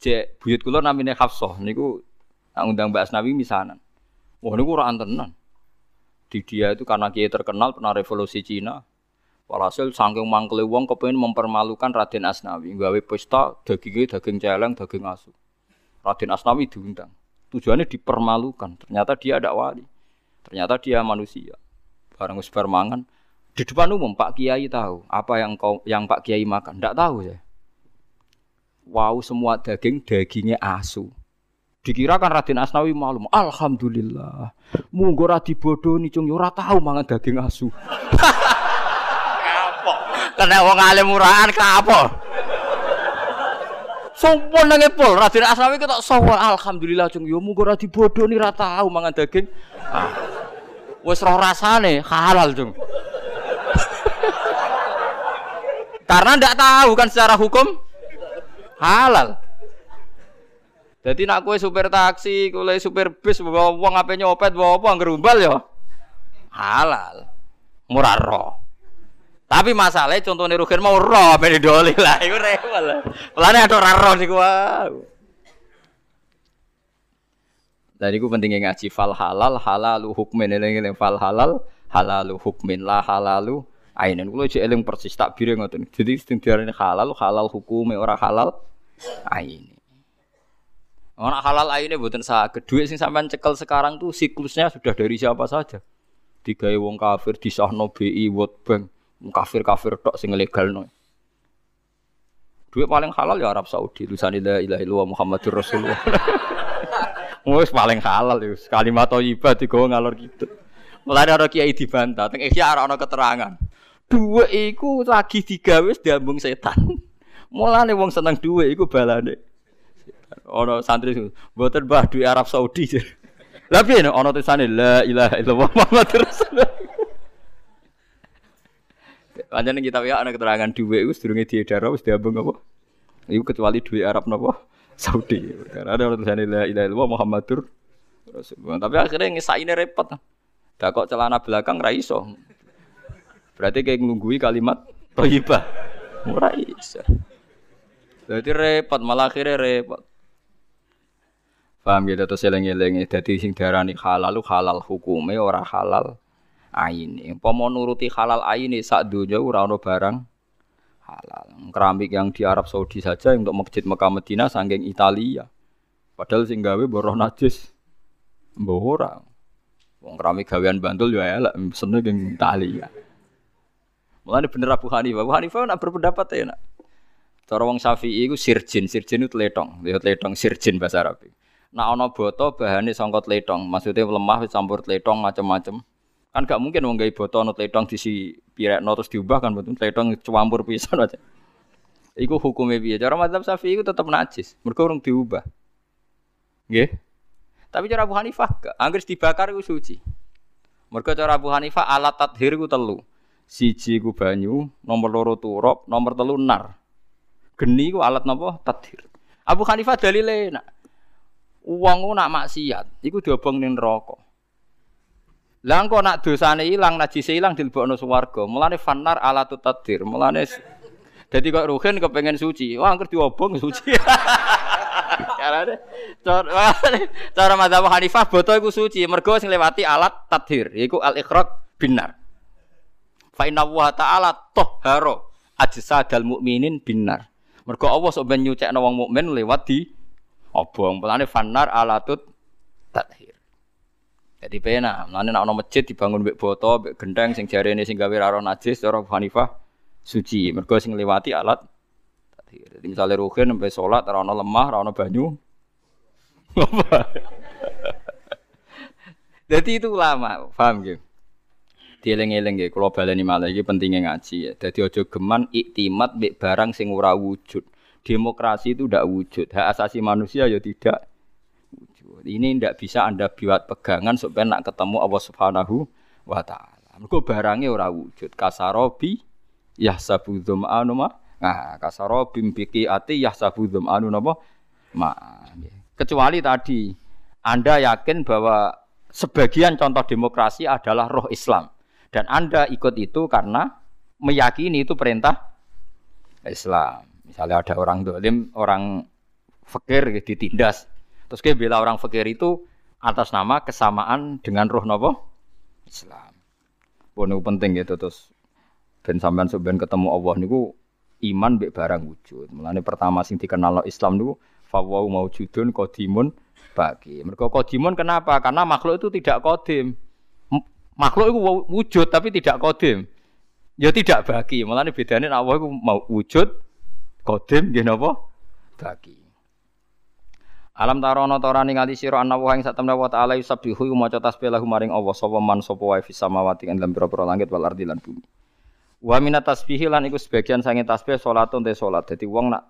cek buyut kulon namanya Hafsah niku nak undang Mbak Asnawi misanan. Wah niku uraan tenan. Di dia itu karena dia terkenal pernah revolusi Cina. Walhasil saking mangkele wong kepengin mempermalukan Raden Asnawi, gawe pesta dagingnya daging celeng, daging asu. Raden Asnawi diundang. Tujuannya dipermalukan. Ternyata dia ada wali. Ternyata dia manusia. Barang mangan. Di depan umum Pak Kiai tahu apa yang kau yang Pak Kiai makan. Tidak tahu ya. Wow semua daging dagingnya asu. Dikira kan Raden Asnawi malum. Alhamdulillah. Munggo ra dibodoni cung ora tahu mangan daging asu. kapok. Kena wong alim murahan kapok. Sompon nang epol, Raden Asnawi ketok sowan. Alhamdulillah cung yo muga ora dibodoni ra tau mangan daging. Ah. Wis roh rasane halal cung. Karena ndak tahu kan secara hukum halal. Jadi nak kue supir taksi, kue supir bis, bawa uang apa nyopet, bawa apa ngerumbal ya halal, murah roh. Tapi masalahnya contohnya Rukin mau roh beda doli lah, itu rewel lah. Pelane ada roh sih gua. Dan itu pentingnya ngaji fal halal halalu hukmin eling fal halal halalu hukmin lah halalu ainen. Kulo cek eling persis tak bire ngoten. Jadi sing halal halal hukume ora halal aine. Orang halal aine buatan saged. Duit sing sampean cekel sekarang tuh siklusnya sudah dari siapa saja. Digawe wong kafir disahno BI World Bank kafir-kafir tok sing legal no. Duit paling halal ya Arab Saudi. Tulisan la ilaha illallah Muhammadur Rasulullah. Wes paling halal ya. Kalimat thayyibah digawa ngalor gitu. Mulai ada kiai dibantah, teng ora ana keterangan. Duit iku lagi digawe diambung setan. Mulane wong seneng duit iku balane. Ono santri mboten Mbah duit Arab Saudi. Lah piye ono tulisane la ilaha illallah Muhammadur Rasulullah. Pancen kita ya ana keterangan dhuwit iku sedurunge diedar wis diambung apa? Iku kecuali dhuwit Arab napa? Saudi. Karena ada tulisan la ilaha illallah Muhammadur Rasulullah. Tapi akhirnya ngesaine repot. Dah kok celana belakang ra iso. Berarti kayak ngunggui kalimat thayyibah. Ora iso. Jadi repot malah akhirnya repot. Paham gitu terus eling-eling dadi sing diarani halal halal hukume ora halal aine. Umpama nuruti halal aine sak donya ora ana barang halal. Keramik yang di Arab Saudi saja untuk masjid Mekah Medina saking Italia. Padahal sing gawe boroh najis. Mbah. Wong keramik gawean Bantul ya elek seneng ing Italia. Mulane bener Abu Hanifah. Abu Hanifah nak berpendapat ya nak. Cara wong Syafi'i iku sirjin, sirjin itu tletong, ya tletong sirjin bahasa Arab. Nah ana boto bahane sangka tletong, maksudnya lemah campur tletong macam-macam. Kan gak mungkin wong gawe botol no tledong disi pirekno terus diubah kan betul tledong campur pisan aja. Iku hukumnya piye? Cara mazhab Syafi'i iku tetep najis, mergo urung diubah. Nggih. Tapi cara Abu Hanifah gak, anggere dibakar iku suci. Mergo cara Abu Hanifah alat tathir iku telu. Siji iku banyu, nomor loro turop, nomor telu nar. Geni iku alat napa? Tathir. Abu Hanifah dalile nak uang nak maksiat, iku diobong ning neraka. Lah engko nak dosane ilang, najise ilang dilebokno swarga. Mulane fanar ala tutadir. Mulane dadi kok ruhin kepengen suci. Wah, angker diobong suci. Carane cara madzhab Hanifah boto iku suci, mergo sing lewati alat tadhir, yaiku al ikhraq binar. Fa inna wa ta'ala tahhara ajsadal mukminin binar. Mergo Allah sok ben nyucekno wong mukmin lewat di obong. Mulane fanar alatut tathir. Jadi pena, mulane nek ana masjid dibangun mbek boto, mbek gendeng sing jarene sing gawe ora najis cara Hanifah suci. Mergo sing lewati alat tathir. Jadi misalnya ruhin sampai sholat ora ana lemah, ora ana banyu. Jadi itu lama, paham gitu? Dieling-eling nggih kula baleni malah iki pentingnya ngaji ya. Dadi aja geman iktimat mbek barang sing ora wujud. Demokrasi itu tidak wujud. Hak asasi manusia ya tidak wujud. Ini tidak bisa Anda buat pegangan supaya nak ketemu Allah Subhanahu wa taala. Mergo barangnya ora wujud. Kasarobi yahsabu dzam'anu ma. Nah, kasarobi biki ati yahsabu dzam'anu napa? Ma. Kecuali tadi Anda yakin bahwa sebagian contoh demokrasi adalah roh Islam. Dan Anda ikut itu karena meyakini itu perintah Islam. Misalnya ada orang dolim, orang fakir ditindas. Terus dia bela orang fakir itu atas nama kesamaan dengan roh nopo Islam. Pun penting gitu terus ben sampean ben ketemu Allah niku iman mbek barang wujud. Mulane pertama sing dikenal Islam niku fawau maujudun qadimun bagi. Mergo qadimun kenapa? Karena makhluk itu tidak kodim. Makhluk itu wujud tapi tidak kodim. Ya tidak bagi. Malah ini bedanya Allah itu mau wujud, kodim, gini apa? Bagi. Alam tarono torani ngali sira ana wa ing satemene wa ta'ala yusabbihu maca tasbih lahu maring Allah sapa man sapa wae fis samawati ing dalam pira langit wal ardi lan bumi. Wa minat tasbihi lan iku sebagian sange tasbih salatun te salat. Dadi wong nak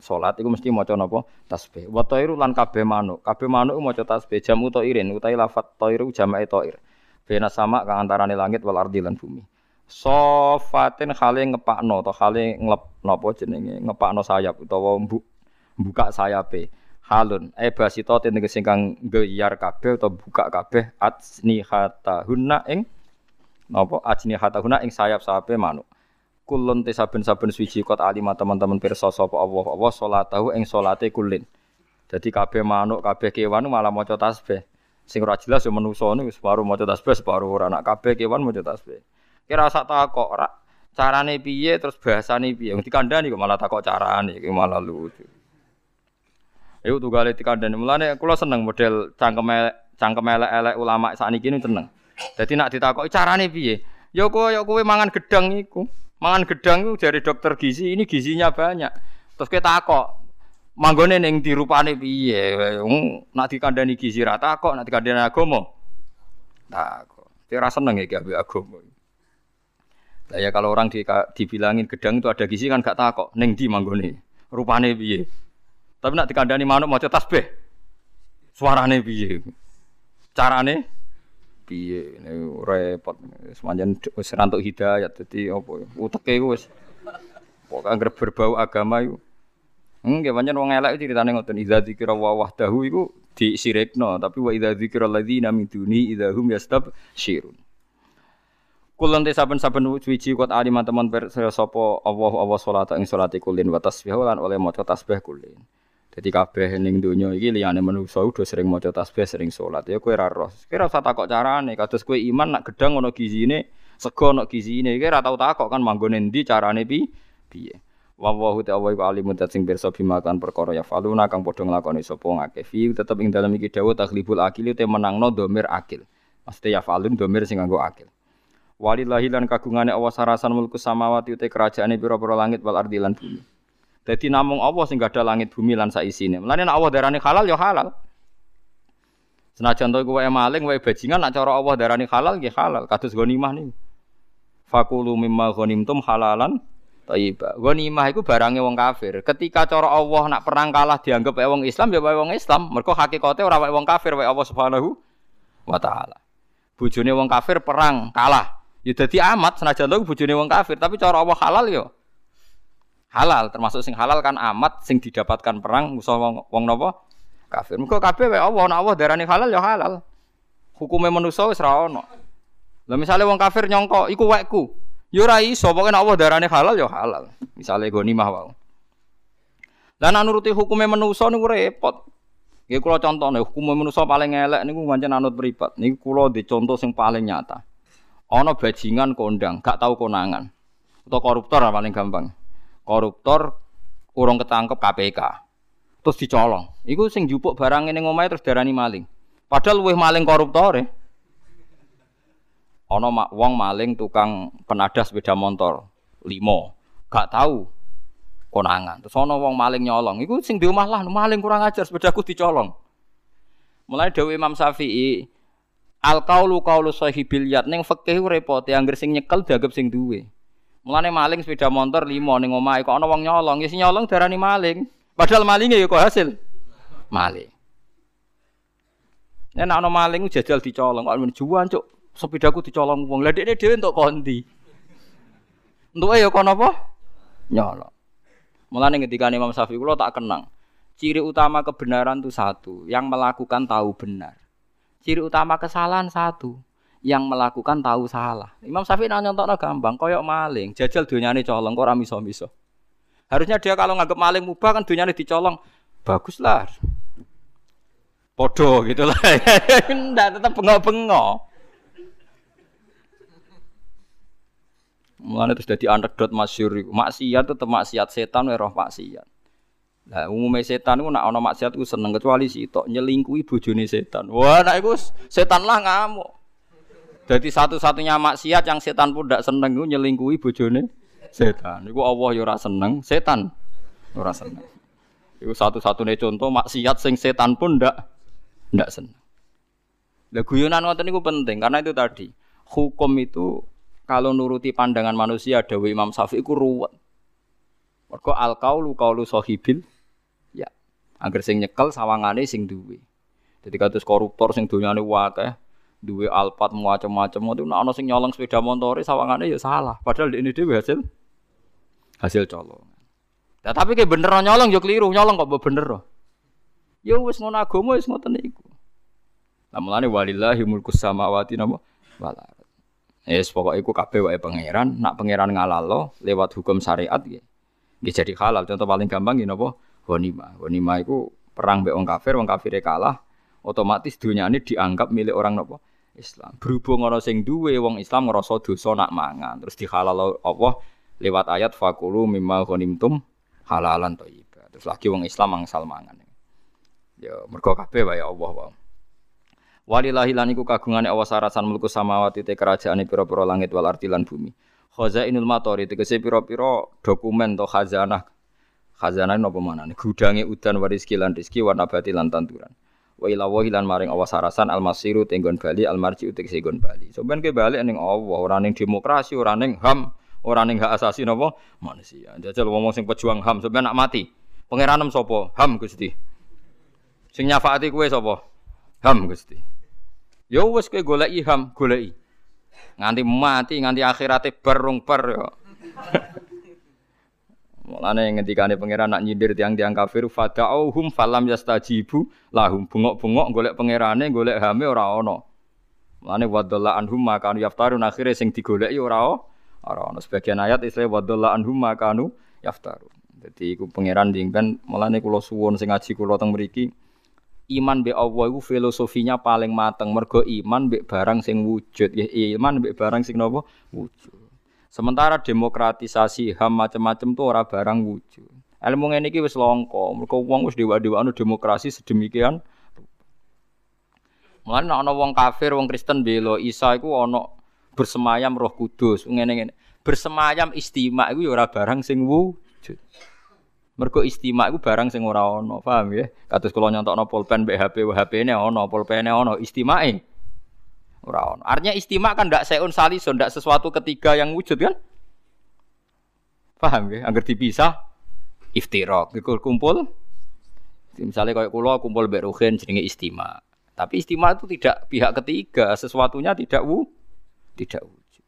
salat iku mesti maca napa tasbih. Wa tairu lan kabeh manuk. Kabeh manuk maca tasbih jamu tairin utahe lafat tairu jamae tair. Bena sama kang antarane langit wal ardi lan bumi. Sofatin khale ngepakno atau khale nglep napa jenenge ngepakno sayap utawa buka sayape. Halun e basito tegese kang geyar kabeh atau buka kabeh atsni hunna ing napa atsni hunna ing sayap-sayape manuk. Kulun te saben-saben suci kot alima teman-teman pirsa sapa Allah Allah salatahu ing salate kulin. Jadi kabeh manuk, kabeh kewan malah maca tasbih. Sing ora jelas ya manusa niku separuh maca tasbih, separuh ora nak kabeh kewan maca tasbih. Kira sak takok ora carane piye terus bahasane piye. Wong dikandani kok malah takok carane iki malah lucu. Ayo tunggale dikandani. Mulane kula seneng model cangkem cangkem elek-elek ulama sakniki niku seneng. Dadi nak ditakoki carane piye? Ya kowe ya kowe mangan gedang iku. Mangan gedang iku dari dokter gizi, ini gizinya banyak. Terus kita takok, manggone ning dirupane piye? Nak dikandani gizi ra takok nak dikandani agama takok. Dia rasa seneng ya ambek agama lah ya kalau orang di, dibilangin gedang itu ada gizi kan gak takok. Ning di manggone? Rupane piye? Tapi nak dikandani manuk maca tasbih. Suarane piye? Carane? Piye? Repot. Semanjan wis rantuk hidayat dadi apa uteke wis. Pokoke berbau agama itu Enggak pancen wong elek ceritane ngoten idza dzikra wa wahdahu iku disirikno tapi wa idza dzikra alladzina min duni idza hum yastabsyirun. Kulon te saben-saben suci kuat alim teman percaya sapa Allah Allah salat ing salate kulin wa tasbih oleh maca tasbih kulin. Jadi kabeh ning donya iki liyane manusa udah sering maca tasbih sering salat ya kowe ora roh. Kowe ora usah takok carane kados kowe iman nak gedang ana gizine, sego ana gizine kowe ora tau takok kan manggone ndi carane pi piye. Wa wa ta wa iku alimun sing pirsa bima kan perkara ya faluna kang padha nglakoni sapa ngake fi tetep ing dalem iki dawuh takhlibul akil te menangno domir akil. Mesti ya falun domir sing nganggo akil. Walillahi lan kagungane Allah sarasan mulku samawati te kerajaane pira-pira langit wal ardi lan bumi. Dadi namung Allah sing gadah langit bumi lan sak isine. Mulane nek Allah darani halal ya halal. Senajan to iku wae maling wae bajingan nek cara Allah darani halal nggih halal. Kados ghanimah niku. Fakulu mimma ghanimtum halalan Thayyibah. Ghanimah iku barangnya wong kafir. Ketika cara Allah nak perang kalah dianggap wae wong Islam ya wae wong Islam. Mergo hakikate ora wae wong kafir wae Allah Subhanahu wa taala. Bojone wong kafir perang kalah. Ya dadi amat senajan to bojone wong kafir, tapi cara Allah halal ya halal termasuk sing halal kan amat sing didapatkan perang musuh wong wong napa kafir. Mergo kabeh wae Allah nak Allah darani halal ya halal. Hukume manusa wis ra ono. Lah misale wong kafir nyongko iku wekku. Yo ora iso, pokoke Allah darane halal yo halal. Misale ghanimah wae. Lah nek nuruti hukume manusa niku repot. Nggih kula contohne hukume manusa paling elek niku pancen anut mripat. Niku kula di contoh sing paling nyata. Ana bajingan kondang, gak tahu konangan. Atau koruptor paling gampang. Koruptor urung ketangkep KPK. Terus dicolong. Iku sing jupuk barang ning omahe terus darani maling. Padahal luwih maling koruptor ya. Mak wong maling tukang penadah sepeda motor. Limo. Gak tahu konangan. Terus ana wong maling nyolong. Iku sing di omah lah maling kurang ajar sepedaku dicolong. Mulai Dewi Imam Syafi'i al kaulu kaulu sahibil yat ning fikih repot yang sing nyekel dianggap sing duwe. Mulane maling sepeda motor limo ning omahe kok ana wong nyolong, ya nyolong darani maling. Padahal malingnya ya kok hasil maling. Nek ana maling jajal dicolong kok juan cuk. Sepedaku dicolong wong. Lah dekne dhewe entuk kondi. Entuke ya kono apa? Nyolong. Mulane ketika Imam Syafi'i kula tak kenang. Ciri utama kebenaran itu satu, yang melakukan tahu benar. Ciri utama kesalahan satu, yang melakukan tahu salah. Imam Syafi'i nyontok gampang, koyok maling, jajal dunyane colong, kok ora miso-miso. Harusnya dia kalau nganggep maling mubah kan dunyane dicolong, baguslah. Podo gitu lah. Ndak tetap bengok-bengok. Mulane terus dadi anekdot masyhur iku. Maksiat tetep maksiat setan wae roh maksiat. Lah umumnya setan itu nak ono maksiat itu seneng kecuali si tok nyelingkuhi bojone setan. Wah, nak iku setan lah ngamuk. Jadi satu-satunya maksiat yang setan pun tidak seneng itu nyelingkuhi bojone setan. Iku Allah ya ora seneng, setan ora seneng. Iku satu-satunya contoh maksiat sing setan pun ndak ndak seneng. Lah guyonan ngoten niku penting karena itu tadi hukum itu kalau nuruti pandangan manusia Dewi Imam Syafi'i ku ruwet. Mergo al kaulu kaulu sahibil Angger sing nyekel sawangane sing duwe. Jadi kados koruptor sing donyane akeh, duwe alpat macam-macam itu nek ana sing nyolong sepeda montore sawangane ya salah. Padahal ini dhewe hasil hasil colong. Nah, tapi kayak bener nyolong yo keliru, nyolong kok bener. Ya wis ngono agama wis ngoten iku. Lah mulane walillahi mulku samawati napa wal ardh. Yes, pokoknya iku kabeh wae pangeran, nak pangeran ngalalo lewat hukum syariat nggih. Nggih jadi halal. Contoh paling gampang nggih napa? Ghanimah. Ghanimah itu perang mbek wong kafir, wong kafir kalah, otomatis dunia ini dianggap milik orang nopo Islam. Berhubung orang sing duwe wong Islam ngerasa dosa nak mangan, terus dihalal Allah lewat ayat fakulu mimma ghanimtum halalan thayyiba. Terus lagi wong Islam angsal mangan. Ya mergo kabeh wae Allah wae. Walillahi lan iku kagungane awas sarasan mulku samawati te kerajaane pira-pira langit wal ardi lan bumi. Khazainul matori tegese pira-pira dokumen to khazanah. Khazanah napa manane? Gudange udan waris lan rezeki warna bati lan tanduran. Wa ila lan maring awas sarasan al masiru tenggon bali al marji utik segon bali sampean ke bali ning Allah ora ning demokrasi ora ning HAM ora ning hak asasi napa? Manusia. Jajal ngomong sing pejuang HAM sampean nak mati. Pangeranem sapa? HAM Gusti. Sing nyafaati kowe sapa? HAM Gusti ya wis kowe goleki HAM goleki nganti mati nganti akhirate barung bar ya Mulane ngendikane pangeran nak nyindir tiang-tiang kafir fada'uhum falam yastajibu lahum bengok-bengok golek pangerane golek hame ora ana. Mulane wadalla anhum makanu yaftarun akhire sing digoleki ora ora ana. Sebagian ayat istilah wadalla anhum makanu yaftarun. Dadi iku pangeran dingpen mulane kula suwun sing ngaji kula teng mriki iman be Allah iku filosofinya paling mateng mergo iman be barang sing wujud ya iman be barang sing napa wujud. Sementara demokratisasi HAM macam-macam tuh ora barang wujud. Ilmu ngene iki wis langka. Mergo wong wis dewa-dewano demokrasi sedemikian. Mulane ana wong kafir, wong Kristen bela Isa iku ana bersemayam Roh Kudus. Ngene-ngene. Bersemayam istimak iku ya ora barang sing wujud. Mergo istimak iku barang sing ora ana, paham ya? Kados kula nyontokno pulpen mbek HP, HP-ne ana, pulpene ana, istimake Ora ono. Artinya istimak kan ndak seun salison, ndak sesuatu ketiga yang wujud kan? Paham ya? Agar dipisah iftiraq, iku kumpul. Misalnya kayak kulo kumpul mbek Ruhin jenenge istimak. Tapi istimak itu tidak pihak ketiga, sesuatunya tidak wu, tidak wujud.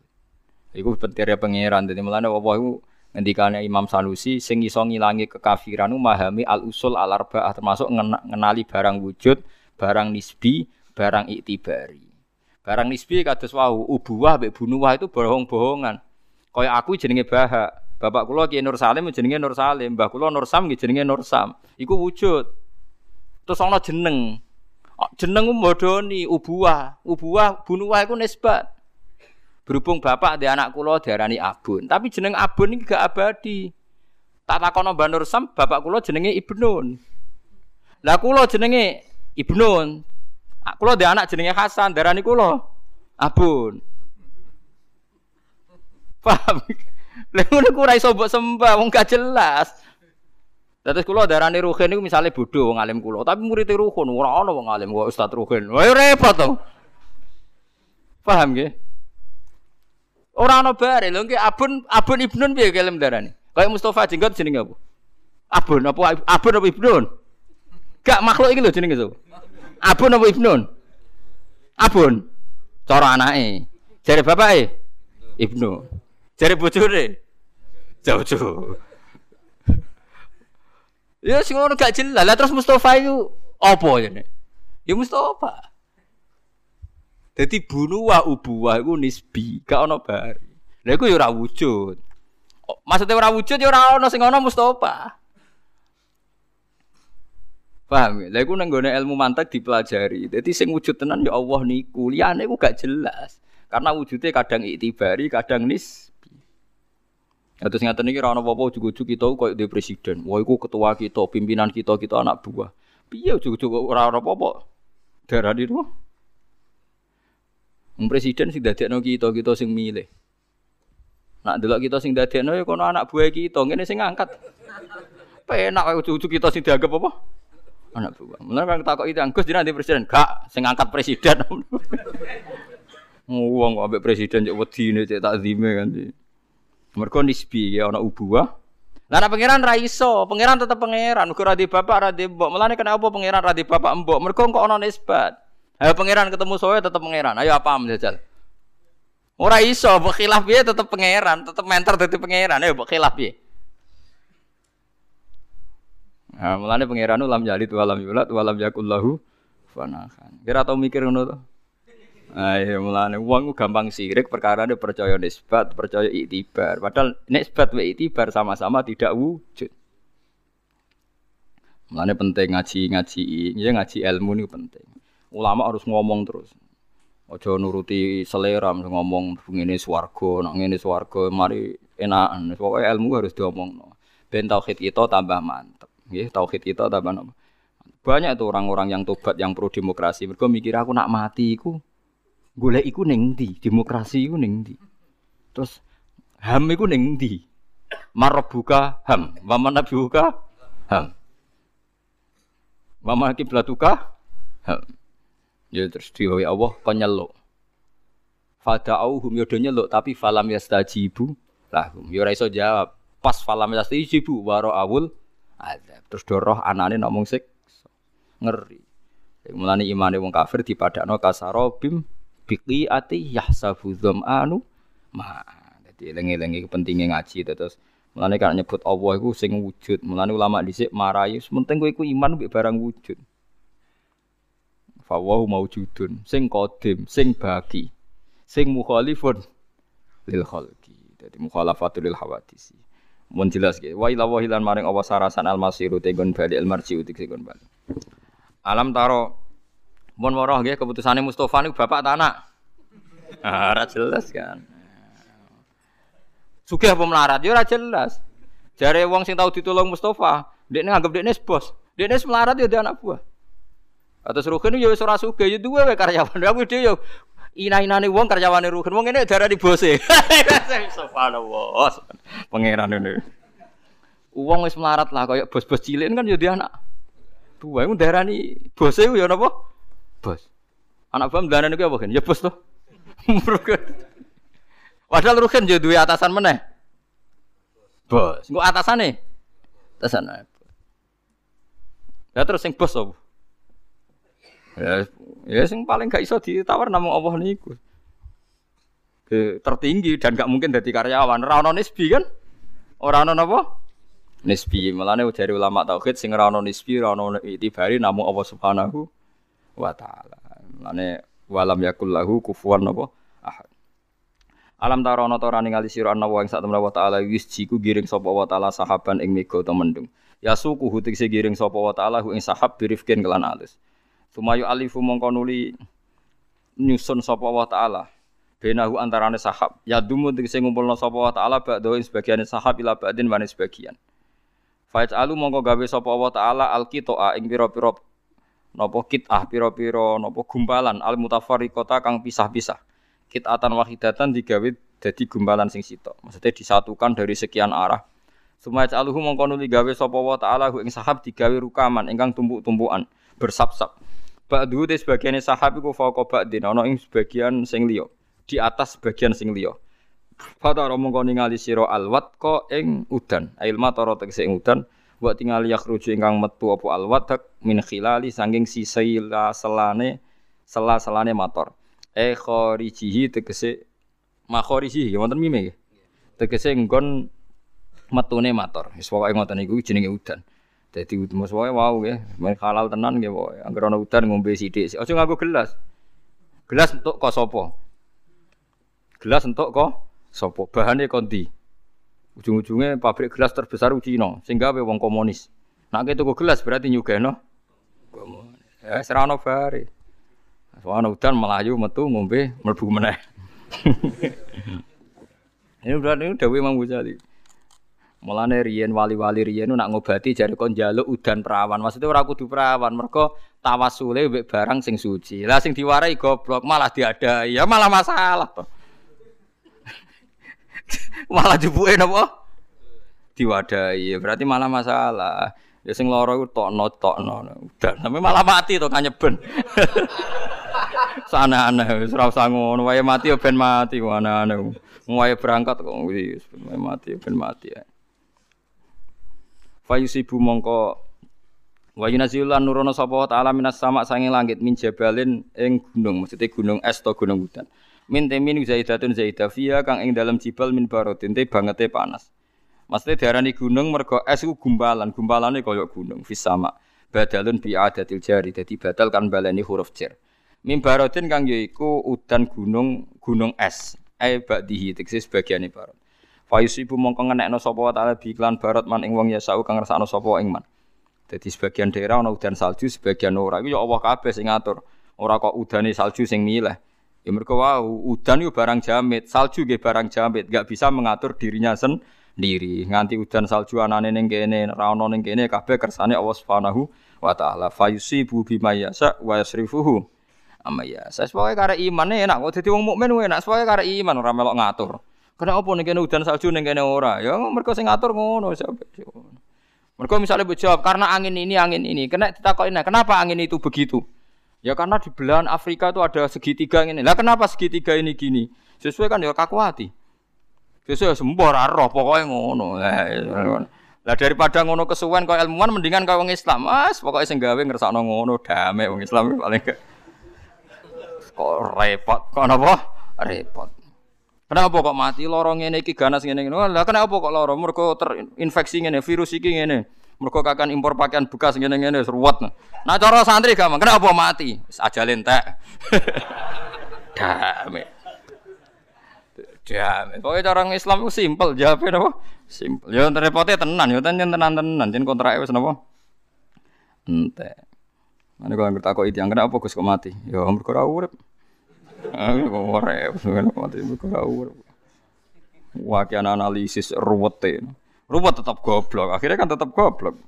Iku pentingnya pangeran. Jadi mulane Allah itu ngendikane Imam Sanusi sing iso ngilangi kekafiran memahami al usul al arba'ah termasuk ngenali barang wujud, barang nisbi, barang iktibari. Barang nisbi kados wau ubuwah mbek bunuwah itu bohong-bohongan. Kaya aku jenenge Baha. Bapak kula Ki Nur Salim jenenge Nur Salim, mbah kula Nur Sam jenenge Nur Sam. Iku wujud. Terus ana jeneng. Jeneng modoni ubuwah. Ubuwah bunuwah iku nisbat. Berhubung bapak di anak kula diarani Abun, tapi jeneng Abun ini gak abadi. Tak takono Mbah Nur Sam, bapak kula jenenge Ibnun. Lah kula jenenge Ibnun. Kula di anak jenenge Hasan, darani kula Abun. Paham? Lha ngono ku iso sembah, wong gak jelas. Terus kula darani Ruhin niku misale bodho wong alim kula, tapi murid Ruhin ora ana wong alim kok Ustaz Ruhin. Wah repot to. Paham? Ora ana bare lho nggih Abun Abun Ibnun piye kelem darani? Kayak Mustafa jenggot jenenge apa? Abun apa Abun apa Ibnun? Gak makhluk iki lho jenenge so. Abun apa Ibnun? Abun. Cara anake. Jare bapake Ibnu. Jare bojone jauh-jauh. Ya sing ngono gak jelas. Lah terus Mustafa itu apa nek? Ya Mustafa. Jadi bunuh wa ubuwah iku nisbi, gak ono bari. Lah iku ya ora wujud. Maksudnya ora wujud ya ora ono sing ono Mustafa. Paham ya? Lah iku nang ilmu mantek dipelajari. Jadi sing wujud tenan ya Allah niku. Liyane iku gak jelas. Karena wujudnya kadang itibari, kadang nisbi. Ya terus ngaten iki ora ono apa-apa ujug-ujug kita koyo di presiden. Wah iku ketua kita, pimpinan kita, kita anak buah. Piye ujug-ujug ora ono apa-apa. Darani itu. Wong presiden sing dadekno kita, kita sing milih. Nak delok kita sing dadekno ya kono anak buah kita, ngene sing ngangkat. Penak kok ujug-ujug kita sing dianggap apa? Anak buah. Mulane kan takok itu Gus jenengan di presiden, gak sing ngangkat presiden. Wong kok ambek presiden cek wedine cek takzime kan. Mergo nisbi ya ana ubuah. Lah nek pangeran ra iso, pangeran tetep pangeran, uga ra di bapak ra di mbok. Mulane kena apa pangeran ra di bapak mbok? Mergo kok ana nisbat. Ayo pangeran ketemu soe tetep pangeran. Ayo apa menjajal? Ora iso, mbok khilaf piye tetep pangeran, tetep menter dadi pangeran. Ayo mbok khilaf piye? Nah, mulane pangeran ulam jalid walam yulad walam yakul lahu fanahan. Kira tau mikir ngono to? Ayo mulane wong gampang sirik perkara ini percaya nisbat, percaya iktibar. Padahal nisbat wa iktibar sama-sama tidak wujud. Mulane penting ngaji-ngaji, ya ngaji ilmu ini penting. Ulama harus ngomong terus. Ojo nuruti selera ngomong ngene swarga, nak swarga mari enakan. Pokoke ilmu harus diomongno. Ben tauhid kita tambah mantep. Nggih, tauhid kita tambah apa? Banyak tuh orang-orang yang tobat yang pro demokrasi. Mereka mikir aku nak mati iku golek iku ning ndi? Demokrasi iku ning ndi? Terus HAM iku ning ndi? Marabuka HAM, wa manabiuka HAM. Wa kiblatuka HAM. Ya terus diwawi Allah penyeluk. Fada'auhum yo nyeluk tapi falam yastajibu lahum. Yo ora iso jawab. Pas falam yastajibu waro awul azab. Terus doroh anane namung sik ngeri. Mulane imane wong kafir dipadakno kasarobim ati yahsabu dzam'anu ma. Dadi eling-eling pentingnya ngaji terus Mulane kan nyebut Allah iku sing wujud. Mulane ulama dhisik marahi penting kowe iku iman mbek barang wujud. Fawahu maujudun, sing qadim, sing bagi, sing mukhalifun lil khalqi. Dadi mukhalafatul lil hawadisi. Mun jelas ge. Wa ila wahilan maring Allah sarasan al masiru tegon bali al marji utik tegon bali. Alam taro Mun moroh nggih keputusane Mustofa niku bapak anak? Ora jelas kan. Sugih apa melarat? Ya jelas. Jare wong sing tau ditolong Mustofa, ndekne nganggep ndekne bos. Ndekne melarat ya dia anak buah. Atas Ruhin ya wis ora sugih ya duwe wae karyawan. Aku dhewe ya ina-inane wong karyawane Ruhin. Wong ngene darani bose. Subhanallah. Pangeran ini. Uang wis melarat lah kayak bos-bos cilik kan ya dia anak. Buah iku darani bose ya napa? bos. Anak buah melanen itu apa kan? Ya bos tuh. Padahal Rukin jadi dua atasan mana? Bos. Enggak atasan nih. Atasan. Ya terus yang bos apa? Ya, ya sing paling gak iso ditawar namung Allah niku. tertinggi dan gak mungkin jadi karyawan. Ora ono nisbi kan? Ora ono napa? Nisbi. Mulane dari ulama tauhid sing ora ono nisbi, ora ono itibari namung Allah Subhanahu wa taala. Lane walam yakul lahu kufuwan napa ahad. Alam taro ana ta ningali sira ana wa ing sak temene wa taala wis jiku giring sapa wa taala sahaban ing mega ta mendung. Ya suku hutik giring sapa wa taala ing sahab birifkin kelan alus. Sumayu alifu mongko nuli nyusun sapa wa taala. Benahu antarane sahab. Ya dumu tegese ngumpulna sapa wa taala ba'da ing sebagian sahab ila ba'din wane sebagian. Fa'alu mongko gawe sapa wa taala alqitoa ing pira-pira napa kitah pira-pira napa gumpalan al mutafarriqata kang pisah-pisah. Kitatan wahidatan digawe dadi gumpalan sing sitok. Maksudnya disatukan dari sekian arah. Sumaya caluhu mongko nuli gawe sapa wa taala ing sahab digawe rukaman ingkang tumpuk-tumpukan bersap-sap. Ba'du te sebagian sahab iku fauqa ba'din ana ing sebagian sing liya, di atas sebagian sing liya. Fatara mongko ningali sira alwat ko ing udan, ail matara tegese ing udan, wa tingali yakhruju ingkang metu apa alwat min khilali sanging sisaila selane sela-selane motor. E kharijihi tegese makharijihi wonten mime. Tegese nggon metune mator. Wis pokoke ngoten niku jenenge udan. Dadi mus wae wau nggih, men halal tenan nggih pokoke. Angger ana udan ngombe sithik. Aja nganggo gelas. Gelas entuk kok sapa? Gelas entuk kok sapa? Bahane kondi. Ujung-ujungnya pabrik gelas terbesar Cina, sehingga wong komunis. Nak tuku gelas berarti nyugeno komunis. Ya serana bare. Soalnya udan melayu metu ngombe mlebu meneh. Ini ini Dewi Imam Ghazali. Mulane riyen wali-wali riyen nak ngobati jare kon njaluk udan perawan. Maksudnya ora kudu perawan, mergo tawasule mbek barang sing suci. Lah sing diwarai goblok malah diadai. Ya malah masalah to. malah jupuke napa? Diwadahi. Berarti malah masalah. Ya sing lara iku tokno tokno udan. Sampe malah mati to kanyeben. Sana aneh wis ora usah ngono wae mati ya ben mati aneh-aneh. Wae berangkat kok wis mati ya ben mati ya. Fayusibu mongko. Wa yunazilan nurono sapa ta'ala minas sama sange langit min jabalin ing gunung maksudnya gunung es to gunung hutan. Min temin zaidatun zaidah fiya kang ing dalam jibal min barotin te bangete panas. Maksudnya diarani gunung mergo es ku gumpalan gumpalane kaya gunung fis sama. Badalun bi adatil jari dadi batal kan baleni huruf jar min barotin kang yaiku udan gunung gunung es. Ai ba'dihi teksis bagiane barot Fayusibu mongko ngenekno sapa wa taala biklan barat man ing wong ya sau kang ngrasakno sapa ing man. Dadi sebagian daerah ana udan salju, sebagian ora. Iku ya Allah kabeh sing ngatur. Ora kok udane salju sing milih. Ya mergo wau, udan yo barang jamit, salju nggih barang jamit, enggak bisa mengatur dirinya sendiri. Nganti udan salju anane ning kene, ora ana ning kene kabeh kersane Allah Subhanahu wa taala. Fayusibu bima yasa wa yasrifuhu. Amma ya, saya sebagai kare iman enak kok dadi wong mukmin enak, sebagai kare iman ora melok ngatur. Kena apa nih kene udan salju nih kene ora? Ya mereka sing ngatur ngono? Mereka misalnya jawab karena angin ini angin ini. Kena ditakokin kenapa angin itu begitu? Ya karena di belahan Afrika itu ada segitiga ini. Lah kenapa segitiga ini gini? Sesuai kan ya kaku hati. Sesuai sembor roh pokoknya ngono. Lah daripada ngono kesuwen kau ilmuwan mendingan kau orang Islam. Mas pokoknya sing gawe ngersakno ngono damai wong Islam paling ke. Kok repot. Kok napa? Repot. Kenapa kok mati lorong ini iki ganas ngene ngene. Lah kenapa kok lorong? Mergo terinfeksi ngene, virus iki ngene. Mergo kakan impor pakaian bekas ngene ngene seruat. Nah cara santri gampang. Kenapa mati? Wis ajal entek. Dame. Dame. Pokoke cara Islam ku simpel, jawabnya napa? Simpel. Ya repotnya tenan, ya tenan-tenan, jen kontrake wis napa? Entek. Mana kalau ngerti aku itu yang kenapa Gus kok mati? Ya mergo ora urip. Aku kok ora mati ora. Wakian analisis ruwet Ruwet tetap goblok. Akhirnya kan tetap goblok.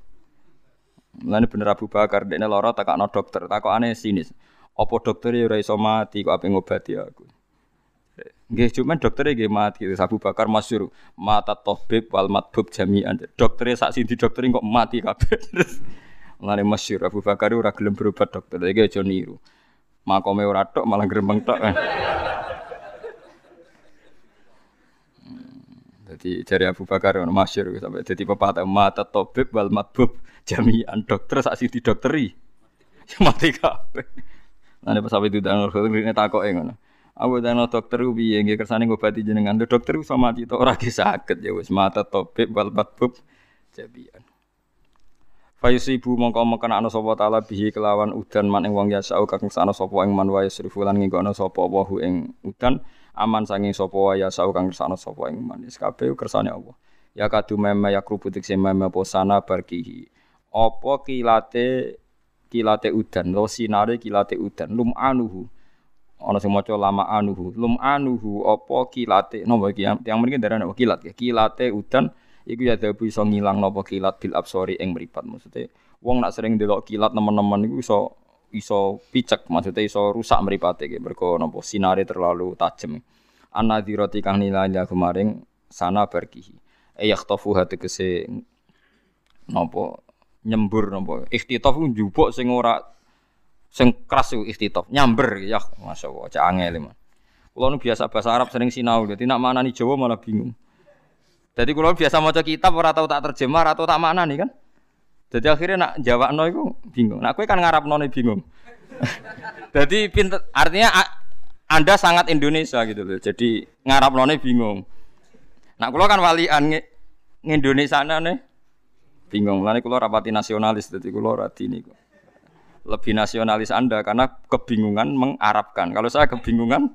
Mulane bener Abu Bakar dekne lara takakno dokter, takokane sinis. Apa dokter ya ora iso mati kok ape ngobati aku. Nggih cuman dokternya nggih mati. Abu Bakar masyhur mata tabib wal matbub jami'an. Dokternya sak sindi dokter kok mati kabeh. Mulane masyhur Abu Bakar ora gelem berobat dokter. Iki aja niru makome ora tok malah grembeng tok. Jadi dari Abu Bakar ono masyhur sampai jadi pepatah mata tobib wal matbub jami'an dokter sak sing didokteri. Ya mati kabeh. Nah, pas sampai itu dan ini takoke ngono. Aku dan dokter piye nggih kersane ngobati jenengan. Dokter iso mati to ora sakit ya wis mata tobib wal matbub jami'an. Fayusibu mongko mekena ana sapa taala bihi kelawan udan man ing wong yasau kang sana sapa ing man wae srifu lan nginggono sapa wahu ing udan aman sanging sapa wae yasau kang sana sapa ing man. Wis kabeh kersane Allah. Ya kadu meme ya krubutik se meme posana barkihi. Apa kilate kilate udan? Lo sinare kilate udan? Lum anuhu. ana sing maca lama anuhu. Lum anuhu apa kilate? Napa iki? Yang mriki darane kilat ya? Kilate udan iku ya dabu iso ngilang napa kilat bil absori ing mripat. Maksudnya wong nak sering delok kilat nemen-nemen iku iso iso picek maksudnya iso rusak mripate iki. Mergo napa sinare terlalu tajem. Anadhirati kang nilai kemaring sana barkihi e yakhtafu tegese napa nyembur napa. Ikhtitaf njupuk sing ora sing keras iku ikhtitaf nyamber ya masyaallah cak angel kula nu biasa bahasa Arab sering sinau dadi nak manani Jawa malah bingung jadi kula biasa maca kitab ora tau tak terjemah ora tau tak maknani kan jadi akhirnya nak jawabno iku bingung nak kowe kan ngarapno bingung jadi pinter artinya anda sangat Indonesia gitu loh jadi ngarapno bingung nak kula kan walian Indonesia nih bingung. Mulane kula rapati nasionalis dadi kula radi niku lebih nasionalis Anda karena kebingungan mengarabkan. Kalau saya kebingungan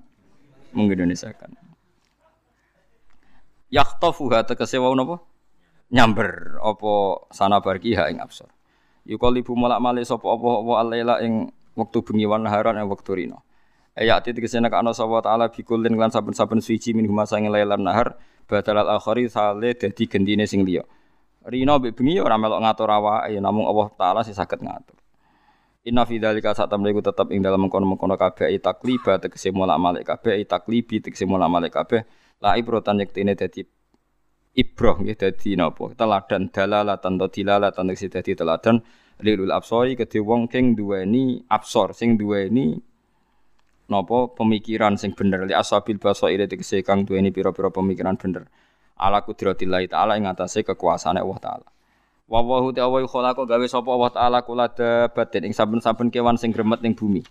mengindonesiakan. Yaktofuha tegese wau napa? Nyamber apa sana barki ha ing absor. Yukalibu malak malik sapa apa-apa alaila ing wektu bengi wan naharan ing wektu rino. Ayat tegese nek ana sapa taala bikulin lan saben-saben suci min huma sange lailan nahar badal al akhari sale dadi gendine sing liya. Rino mbek bengi ora melok ngatur awake namung Allah taala sing saged ngatur. Inna fi dzalika saat iku tetep ing dalam mengkono-mengkono kabeh takliba tegese mulak malik kabeh taklibi tegese mulak malik kabeh la ibrotan yektine dadi ibroh nggih dadi napa? Teladan dalalatan to dilalatan tegese dadi teladan lilul absori kedhe wong king duweni absor sing duweni napa? Pemikiran sing bener. Li asabil basaire tegese kang duweni pira-pira pemikiran bener. Ala kudratillahi taala ing atase kekuasaane Allah taala. Wa wahu ta wa khalaqa gawe sapa Allah taala kula dabatin ing saben-saben kewan sing gremet ning bumi.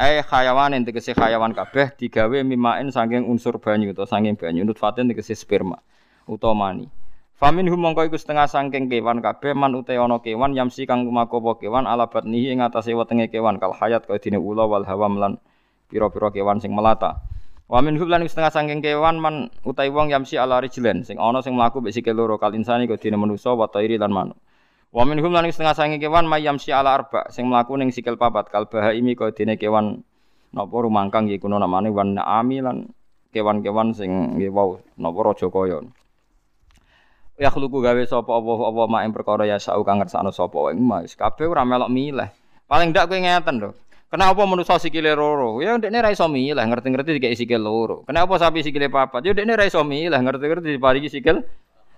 Eh hayawan ing tegese hayawan kabeh digawe mimain saking unsur banyu utawa saking banyu nutfatin tegese sperma utawa mani. Famin hum mongko iku setengah saking kewan kabeh man uta ana kewan yamsi kang lumakopo kewan ala batnihi ing atase wetenge kewan kal hayat kaya dene ula wal hawam lan pira-pira kewan sing melata. Wa min lan setengah saking kewan man utai wong yamsi ala rijlen sing ana sing mlaku mek sikil loro kal insani kok dene manusa wa tairi lan manuk. Wa min lan setengah saking kewan may yamsi ala arba sing mlaku ning sikil papat kal bahaimi kok dene kewan napa rumangkang iki kuno namane wan naami lan kewan-kewan sing nggih wau napa raja kaya. Ya khluku gawe sapa apa apa mak ing perkara ya sau kang ngersakno sapa wae mas kabeh ora melok milih. Paling ndak kowe ngeten lho. Kenapa manusia sikile loro? Ya ndekne ra iso milih, ngerti-ngerti dikek sikil loro. Kenapa sapi sikile papat? Ya ndekne ra iso milih, ngerti-ngerti diparingi sikil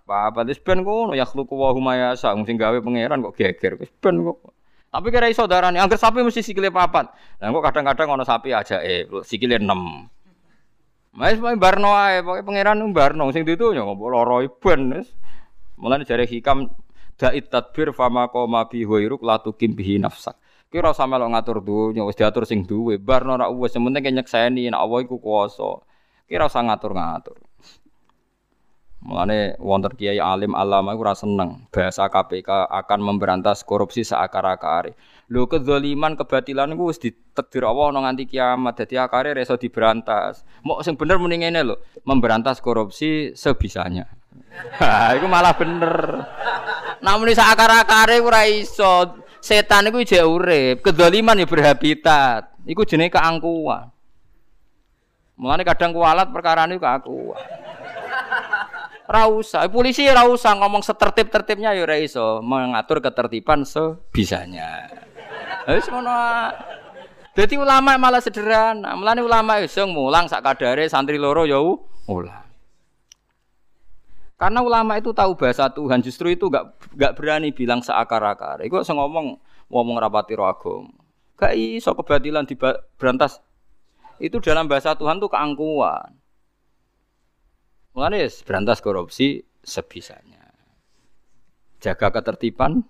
papat. Wis ben ngono ya khluqu wa huma yasa, sing gawe pangeran kok geger. Wis ben kok. Tapi kira iso darane, angger sapi mesti sikile papat. Lah kok kadang-kadang ana sapi aja eh sikile 6. Mas main barno ae, pokoke pangeran barno sing ditunya kok loro ben wis. Mulane jare hikam da'it tadbir fama qoma bi huiruk la tukim bihi nafsak. Kira sama lo ngatur dunya wis diatur sing duwe. Barno ora wis penting nyekseni nek Allah iku kuwasa. Kira usah ngatur-ngatur. Mulane wonten kiai alim alama iku ora seneng bahasa KPK akan memberantas korupsi seakar-akare. Lho kedzaliman kebatilan iku wis ditakdir Allah ana nganti kiamat. Dadi akare reso diberantas. Mok sing bener muni ngene lho, memberantas korupsi sebisanya. Ha, iku malah bener. Namun seakar-akare ora iso setan itu jek urip, kedoliman ya berhabitat. Iku jenis keangkuhan. Mulane kadang kualat perkara ini keangkuhan. Rausa, polisi rausa ngomong setertib-tertibnya ya ora iso mengatur ketertiban sebisanya. Wis ngono. Dadi ulama malah sederhana. Mulane ulama iso mulang sak kadare santri loro ya ulang. Karena ulama itu tahu bahasa Tuhan, justru itu gak, gak berani bilang seakar-akar. Iku saya ngomong ngomong rapati roh Gak iso kebatilan di berantas. Itu dalam bahasa Tuhan tuh keangkuhan. Mulane berantas korupsi sebisanya. Jaga ketertiban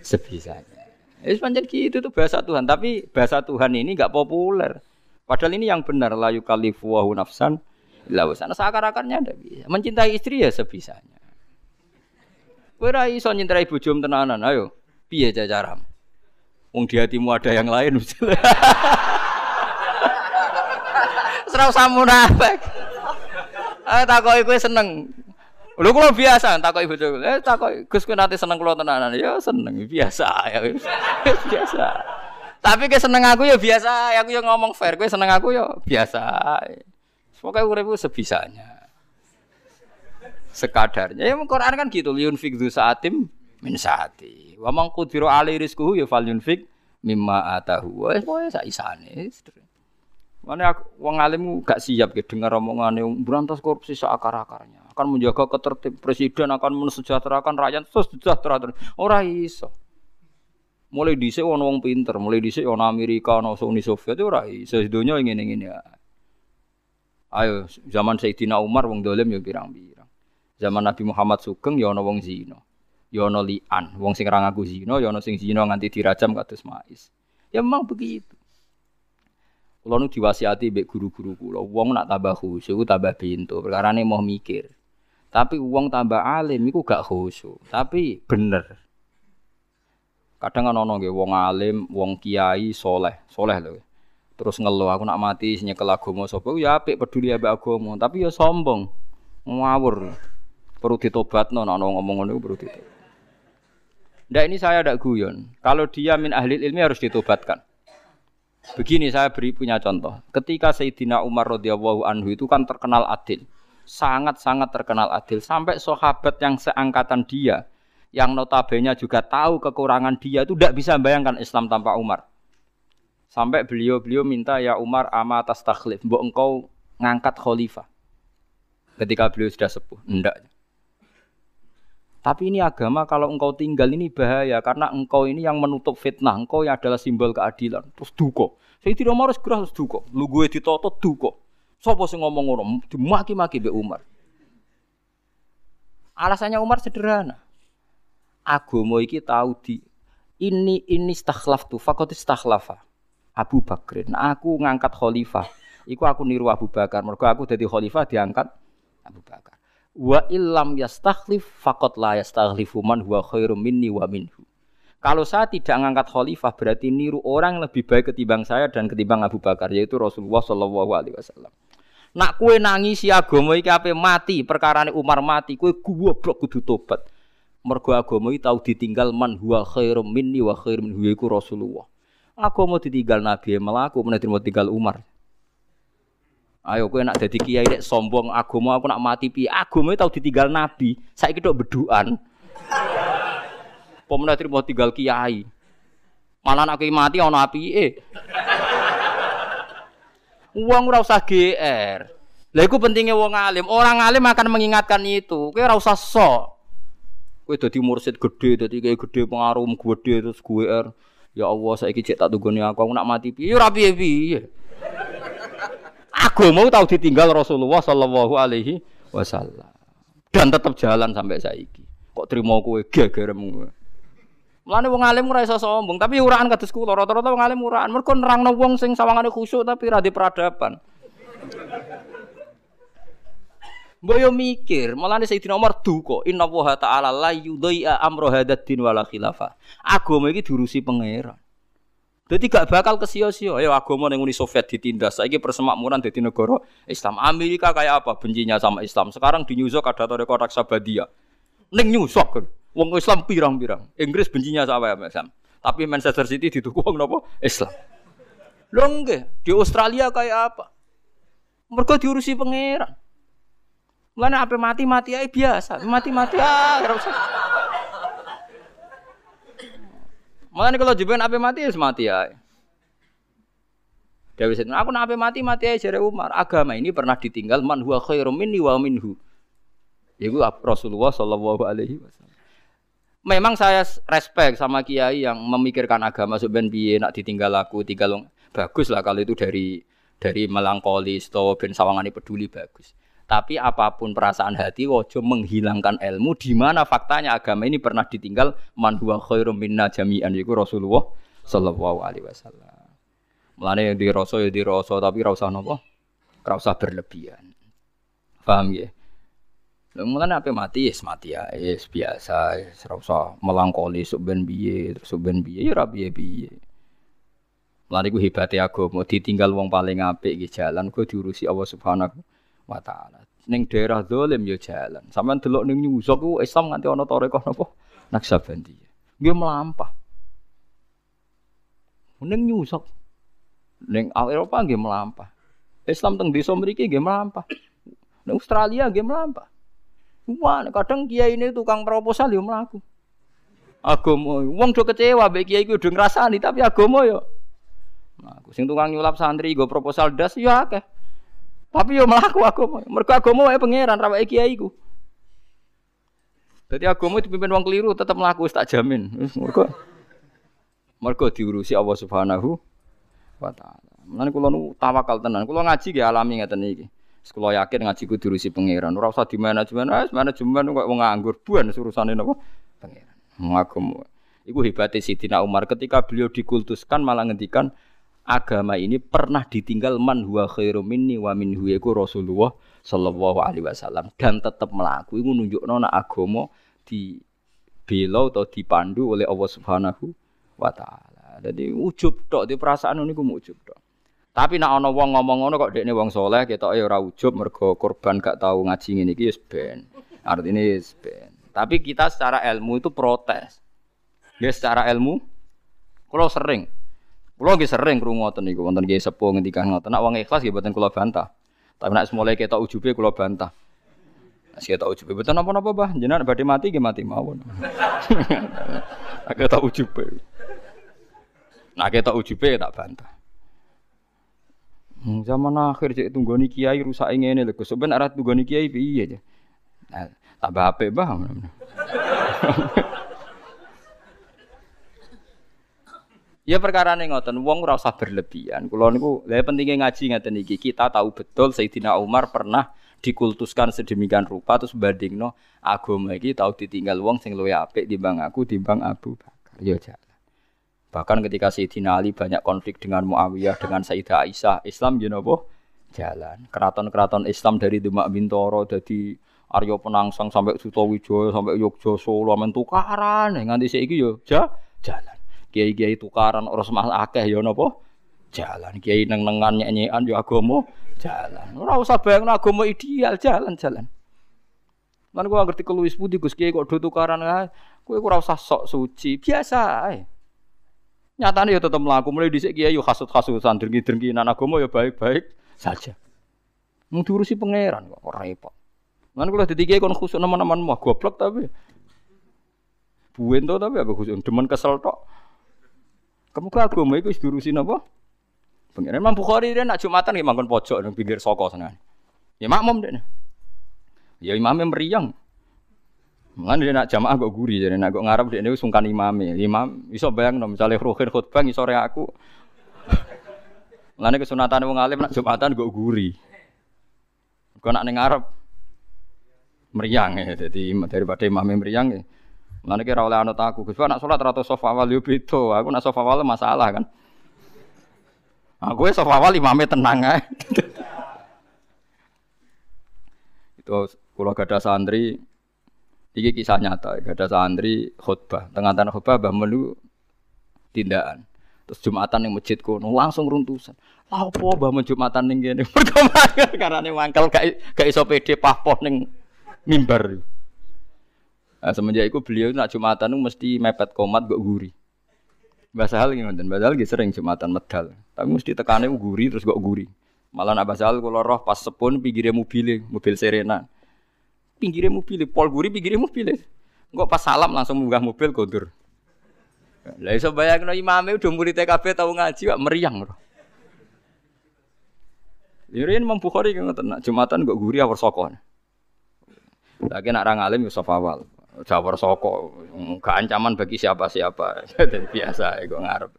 sebisanya. Es pancen gitu tuh bahasa Tuhan, tapi bahasa Tuhan ini gak populer. Padahal ini yang benar la yukallifu nafsan lah wis ana sakar-akarnya ndak bisa. Mencintai istri ya sebisanya. Kowe ra iso nyintai bojomu tenanan, ayo. Piye cacaram? Wong di hatimu ada yang lain. Serau samu nafek. Eh takoki kowe seneng. Lho kula biasa takoki bojoku. Eh takoki Gus kowe nate seneng kula tenanan. Ya seneng biasa ya. biasa. Tapi ke seneng aku ya biasa, aku yang ngomong fair, gue seneng aku ya biasa. Pokoknya urip sebisanya. Sekadarnya. Ya Quran kan gitu, liun fikdu saatim min saati. Wa man qudira alai rizquhu ya falyunfik mimma atahu. Wes pokoke sak isane. Mana wong alim gak siap ke dengar omongane berantas korupsi seakar-akarnya. Akan menjaga ketertib presiden akan mensejahterakan rakyat sejahtera. Ora iso. Mulai dhisik ono wong pinter, mulai dhisik ono Amerika, ono Uni Soviet ora iso donya ngene-ngene. Ayo zaman Sayyidina Umar wong dolim ya pirang-pirang. Zaman Nabi Muhammad Sugeng ya wong zina. Ya ono lian, wong sing ra ngaku zina, ya ono sing zina nganti dirajam kados mais. Ya memang begitu. Kulo nu diwasiati mbek guru-guru kula, wong nak tambah khusyuk tambah pintu, perkarane mau mikir. Tapi wong tambah alim iku gak khusyuk, tapi bener. Kadang ono nggih wong alim, wong kiai soleh, soleh lho. Terus ngeluh aku nak mati nyekel agama sapa ya apik peduli ambek agama, tapi ya sombong. Ngawur. Perlu ditobatno ono ngomong ngono perlu ditobat. Ndak ini saya ada guyon. Kalau dia min ahli ilmi harus ditobatkan. Begini saya beri punya contoh. Ketika Sayyidina Umar radhiyallahu anhu itu kan terkenal adil. Sangat-sangat terkenal adil. Sampai sahabat yang seangkatan dia, yang notabene juga tahu kekurangan dia itu tidak bisa bayangkan Islam tanpa Umar. Sampai beliau-beliau minta ya Umar ama atas takhlif, mbok engkau ngangkat khalifah. Ketika beliau sudah sepuh, enggak. Tapi ini agama kalau engkau tinggal ini bahaya karena engkau ini yang menutup fitnah. Engkau yang adalah simbol keadilan. Terus duko. Saya tidak mau harus gerah terus duko. Lu gue ditoto duko. Sopo sing ngomong ngono dimaki-maki be Umar. Alasannya Umar sederhana. Agama iki tahu di ini ini stakhlaf tuh fakot stakhlafa Abu Bakrin. Nah, aku ngangkat khalifah. Iku aku niru Abu Bakar. Mereka aku jadi khalifah diangkat Abu Bakar. Wa illam yastakhlif faqat la yastakhlifu man huwa khairum minni wa minhu. Kalau saya tidak ngangkat khalifah berarti niru orang yang lebih baik ketimbang saya dan ketimbang Abu Bakar yaitu Rasulullah Shallallahu alaihi wasallam. Nak kue nangisi agama iki ape mati, perkara Umar mati, kue goblok kudu tobat. Mergo agama iki tau ditinggal man huwa khairum minni wa khairum minhu yaiku Rasulullah. Agama ditinggal Nabi melaku menawa tinggal Umar. Ayo kowe nak dadi kiai nek sombong agama aku nak mati piye? Agama tau ditinggal nabi. Saiki tok bedukan. Pemenang terima tinggal kiai. Malah nak mati ana apike. Uang ora usah GR. Lah iku pentingnya wong alim. Orang alim akan mengingatkan itu. Kowe ora usah sok. Kowe dadi mursid gede, dadi kayak gede pengaruh gede terus GR. Ya Allah, saiki cek tak tunggone aku, aku nak mati piye? Ya ora piye-piye agama tahu ditinggal Rasulullah Shallallahu Alaihi Wasallam dan tetap jalan sampai saiki. Kok terima kue gegeremu? Mulane wong alim ora iso sombong, tapi uraan kados kula rata-rata wong alim uraan. Mergo nerangno wong sing sawangane khusyuk tapi ra peradaban. Mbok yo mikir, mulane Sayyidina Umar duka, inna wa ta'ala la yudai'a amra hadad din wala khilafah. Agama iki diurusi pangeran. Jadi gak bakal kesio-sio. Ayo agama yang Uni Soviet ditindas. Saiki persemakmuran di negara Islam. Amerika kayak apa bencinya sama Islam. Sekarang di New York ada rekor Sabadia. Neng New York. Wong Islam pirang-pirang. Inggris bencinya sama Islam. Tapi Manchester City didukung nopo Islam. Lho enggak, di Australia kayak apa? Mereka diurusi pangeran. Mana apa mati-mati aja biasa, mati-mati ah, Malah kalau jebon ape mati ya mati ya. Dewi Sayyidina, aku nak mati mati aja jare Umar. Agama ini pernah ditinggal man huwa khairum minni wa minhu. Iku Rasulullah sallallahu alaihi wasallam. Memang saya respect sama kiai yang memikirkan agama sebenarnya piye nak ditinggal aku, tinggal bagus lah kalau itu dari dari melankolis atau ben sawangane peduli bagus. Tapi apa pun perasaan hati wojo menghilangkan ilmu di mana faktanya agama ini pernah ditinggal man khairum minna jami'an yaiku Rasulullah sallallahu alaihi wasallam. Yang di rasa ya di rasa tapi ora usah napa? Berlebihan. Paham ya? Mulane apa mati yes mati ya, yes biasa, ora usah melangkoli sok ben piye, piye ya ora piye-piye. Mulane ku hebate agama ditinggal wong paling apik iki jalan ku diurusi Allah Subhanahu wa taala. Ning daerah dolim ya jalan. Sampeyan delok ning nyusok ku Islam nganti ana tarekah napa? Naksabandiyah. Nggih melampah. Ning nyusok. Ning Eropa nggih melampah. Islam teng desa mriki nggih melampah. Ning Australia nggih melampah. Wah, kadang kiai ini tukang proposal yo mlaku. Agama, wong do kecewa mbek kiai ku do ngrasani tapi agama yo mlaku. Sing tukang nyulap santri go proposal das yo akeh. Tapi yo mlaku agama. Mergo agama wae pangeran ra kiai ku. Jadi agama dipimpin wong keliru tetap mlaku tak jamin. Mergo mergo diurusi Allah Subhanahu wa taala. Mulane kula nu tawakal tenan. Kula ngaji nggih alami ngeten iki. Sekolah yakin ngaji ku diurusi pangeran. Ora usah di manajemen, wis manajemen kok wong nganggur buan urusane napa? Pangeran. Ngagem. Iku hebatnya Sidina Umar ketika beliau dikultuskan malah ngendikan agama ini pernah ditinggal man huwa khairu minni wa minhu iku Rasulullah sallallahu alaihi wasallam dan tetap melaku iku nunjukno nek agama di bela atau dipandu oleh Allah Subhanahu wa taala. Jadi ujub tok di perasaan niku ujub tok. Tapi nak ana wong ngomong ngono kok dekne wong soleh ketoke ora ujub mergo korban gak tahu ngaji ngene iki wis ben. Artine wis ben. Tapi kita secara ilmu itu protes. Ya secara ilmu kula sering Kula nggih sering krungu ngoten niku wonten nggih sepuh ngendikan ngoten. Nak wong ikhlas nggih mboten kula bantah. Tapi nak semula ketok ujube kula bantah. Nek ketok ujube mboten napa-napa, Bah. Jenengan badhe mati nggih mati mawon. Nek ketok ujube. Nak ketok ujube tak bantah. Hmm, zaman akhir cek tunggoni kiai rusak ngene lho. Sampeyan arah tunggoni kiai piye aja. Nah, tambah apik bah. Ya perkara nih ngoten, wong ora usah berlebihan. Kulo niku, lha pentingnya ngaji ngeten iki. Kita tahu betul Sayyidina Umar pernah dikultuskan sedemikian rupa terus bandingno agama iki tahu ditinggal wong sing luwih apik timbang aku timbang Abu Bakar. Ya jalan. Bahkan ketika Sayyidina Ali banyak konflik dengan Muawiyah, dengan Sayyidah Aisyah, Islam you know, jalan. Keraton-keraton Islam dari Demak Bintoro, dari Aryo Penangsang sampai Sutowijoyo, sampai Yogyo Solo, amen tukaran. Nganti saiki yo ja, jalan. Kiai-kiai tukaran orang semah akeh yo napa? Jalan. Kiai neng-nengan nyanyian yo agama jalan. Ora usah bayangno agama ideal, jalan-jalan. Lan gua ngerti keluwis putih Gus Kiai kok do tukaran ae. Kowe ora usah sok suci, biasa ae. Nyatanya ya tetap melaku. Mulai dhisik kiai yo hasut-hasutan, drengki-drengkinan agama ya baik-baik saja. Mau diurusi pangeran kok ora repot. Lan kula dadi kiai kon khusuk nemen-nemen mah goblok tapi buin to tapi apa khusuk demen kesel tok. Kamu ke agama iku wis napa? Pangeran Imam Bukhari dia nak Jumatan nggih mangkon pojok nang pinggir soko sana. Ya makmum deh. Ya imamnya meriang. Mulane dia nak jamaah kok guri, jadi nak kok ngarep dia ini sungkan imame. Imam iso bayang no, misalnya rohin khutbah sore aku. Mulane kesunatan wong alim nak jumatan kok guri. Kok nak ngarep meriang ya, jadi daripada imame meriang ya. Mulane kira oleh anut aku, Gus nak salat rata sofa awal yo beda. Aku nak sofa awal masalah kan. Aku ya sofa awal imame tenang ae. Itu kalau gak ada santri Iki kisah nyata, ada santri khutbah. Tengah-tengah khutbah bah melu tindakan. Terus Jumatan yang masjid kono langsung runtusan. Lah opo bah Jumatan ning kene? Perkembangan karena mangkel gak gak iso pede pahpoh ning mimbar. Nah, semenjak itu beliau nak Jumatan itu mesti mepet komat gak guri. Bahasa hal ngoten, bahasa hal sering Jumatan medal. Tapi mesti tekane guri terus gak guri. Malah nak bahasa hal kalau roh pas sepun pinggirnya mobil, mobil Serena pinggirnya mobil, pol guri pinggirnya mobil. Enggak pas salam langsung munggah mobil kondur. Lah iso bayangno imame udah murid TKB tau ngaji kok meriang bro. Lirin Imam Bukhari kan ngoten Jumatan kok guri awar soko. Lagi nak orang alim Yusuf awal. Jawar soko, gak ancaman bagi siapa-siapa. Jadi biasa kok ngarep.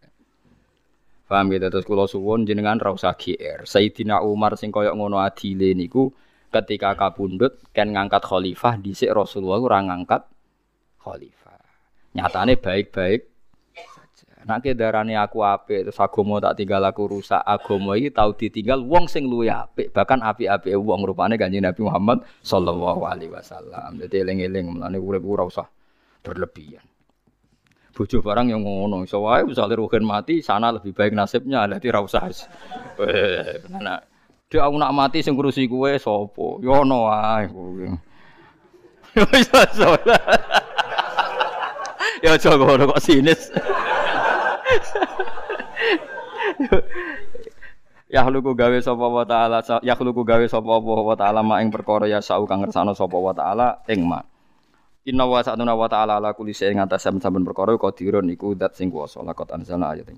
Paham gitu terus kula suwun jenengan ra GR. Sayyidina Umar sing koyok ngono adile niku ketika kapundut kan ngangkat khalifah dhisik Rasulullah ora ngangkat khalifah. Nyatane baik-baik saja. Nek darane aku apik terus agama tak tinggal aku rusak, agama iki tau ditinggal wong sing luwih apik, bahkan apik-apike wong rupane Kanjeng Nabi Muhammad sallallahu alaihi wasallam. Dadi eling-eling mulane urip ora usah berlebihan. Bojo barang yang ngono, iso wae misale rugen mati, sana lebih baik nasibnya, dadi ra usah. Nah, Dek aku nak mati sing ngurusi kowe sapa? Ya ono wae kowe. Ya aja kok sinis. Ya khluqu gawe sapa wa taala ya khluqu gawe sapa wa taala ma ing perkara ya sau kang ngersano sapa wa taala ing ma. Inna wa sa'atuna wa ta'ala ala kulli syai'in ngatas saben-saben perkara qadirun iku zat sing kuwasa lakot anzalna ayat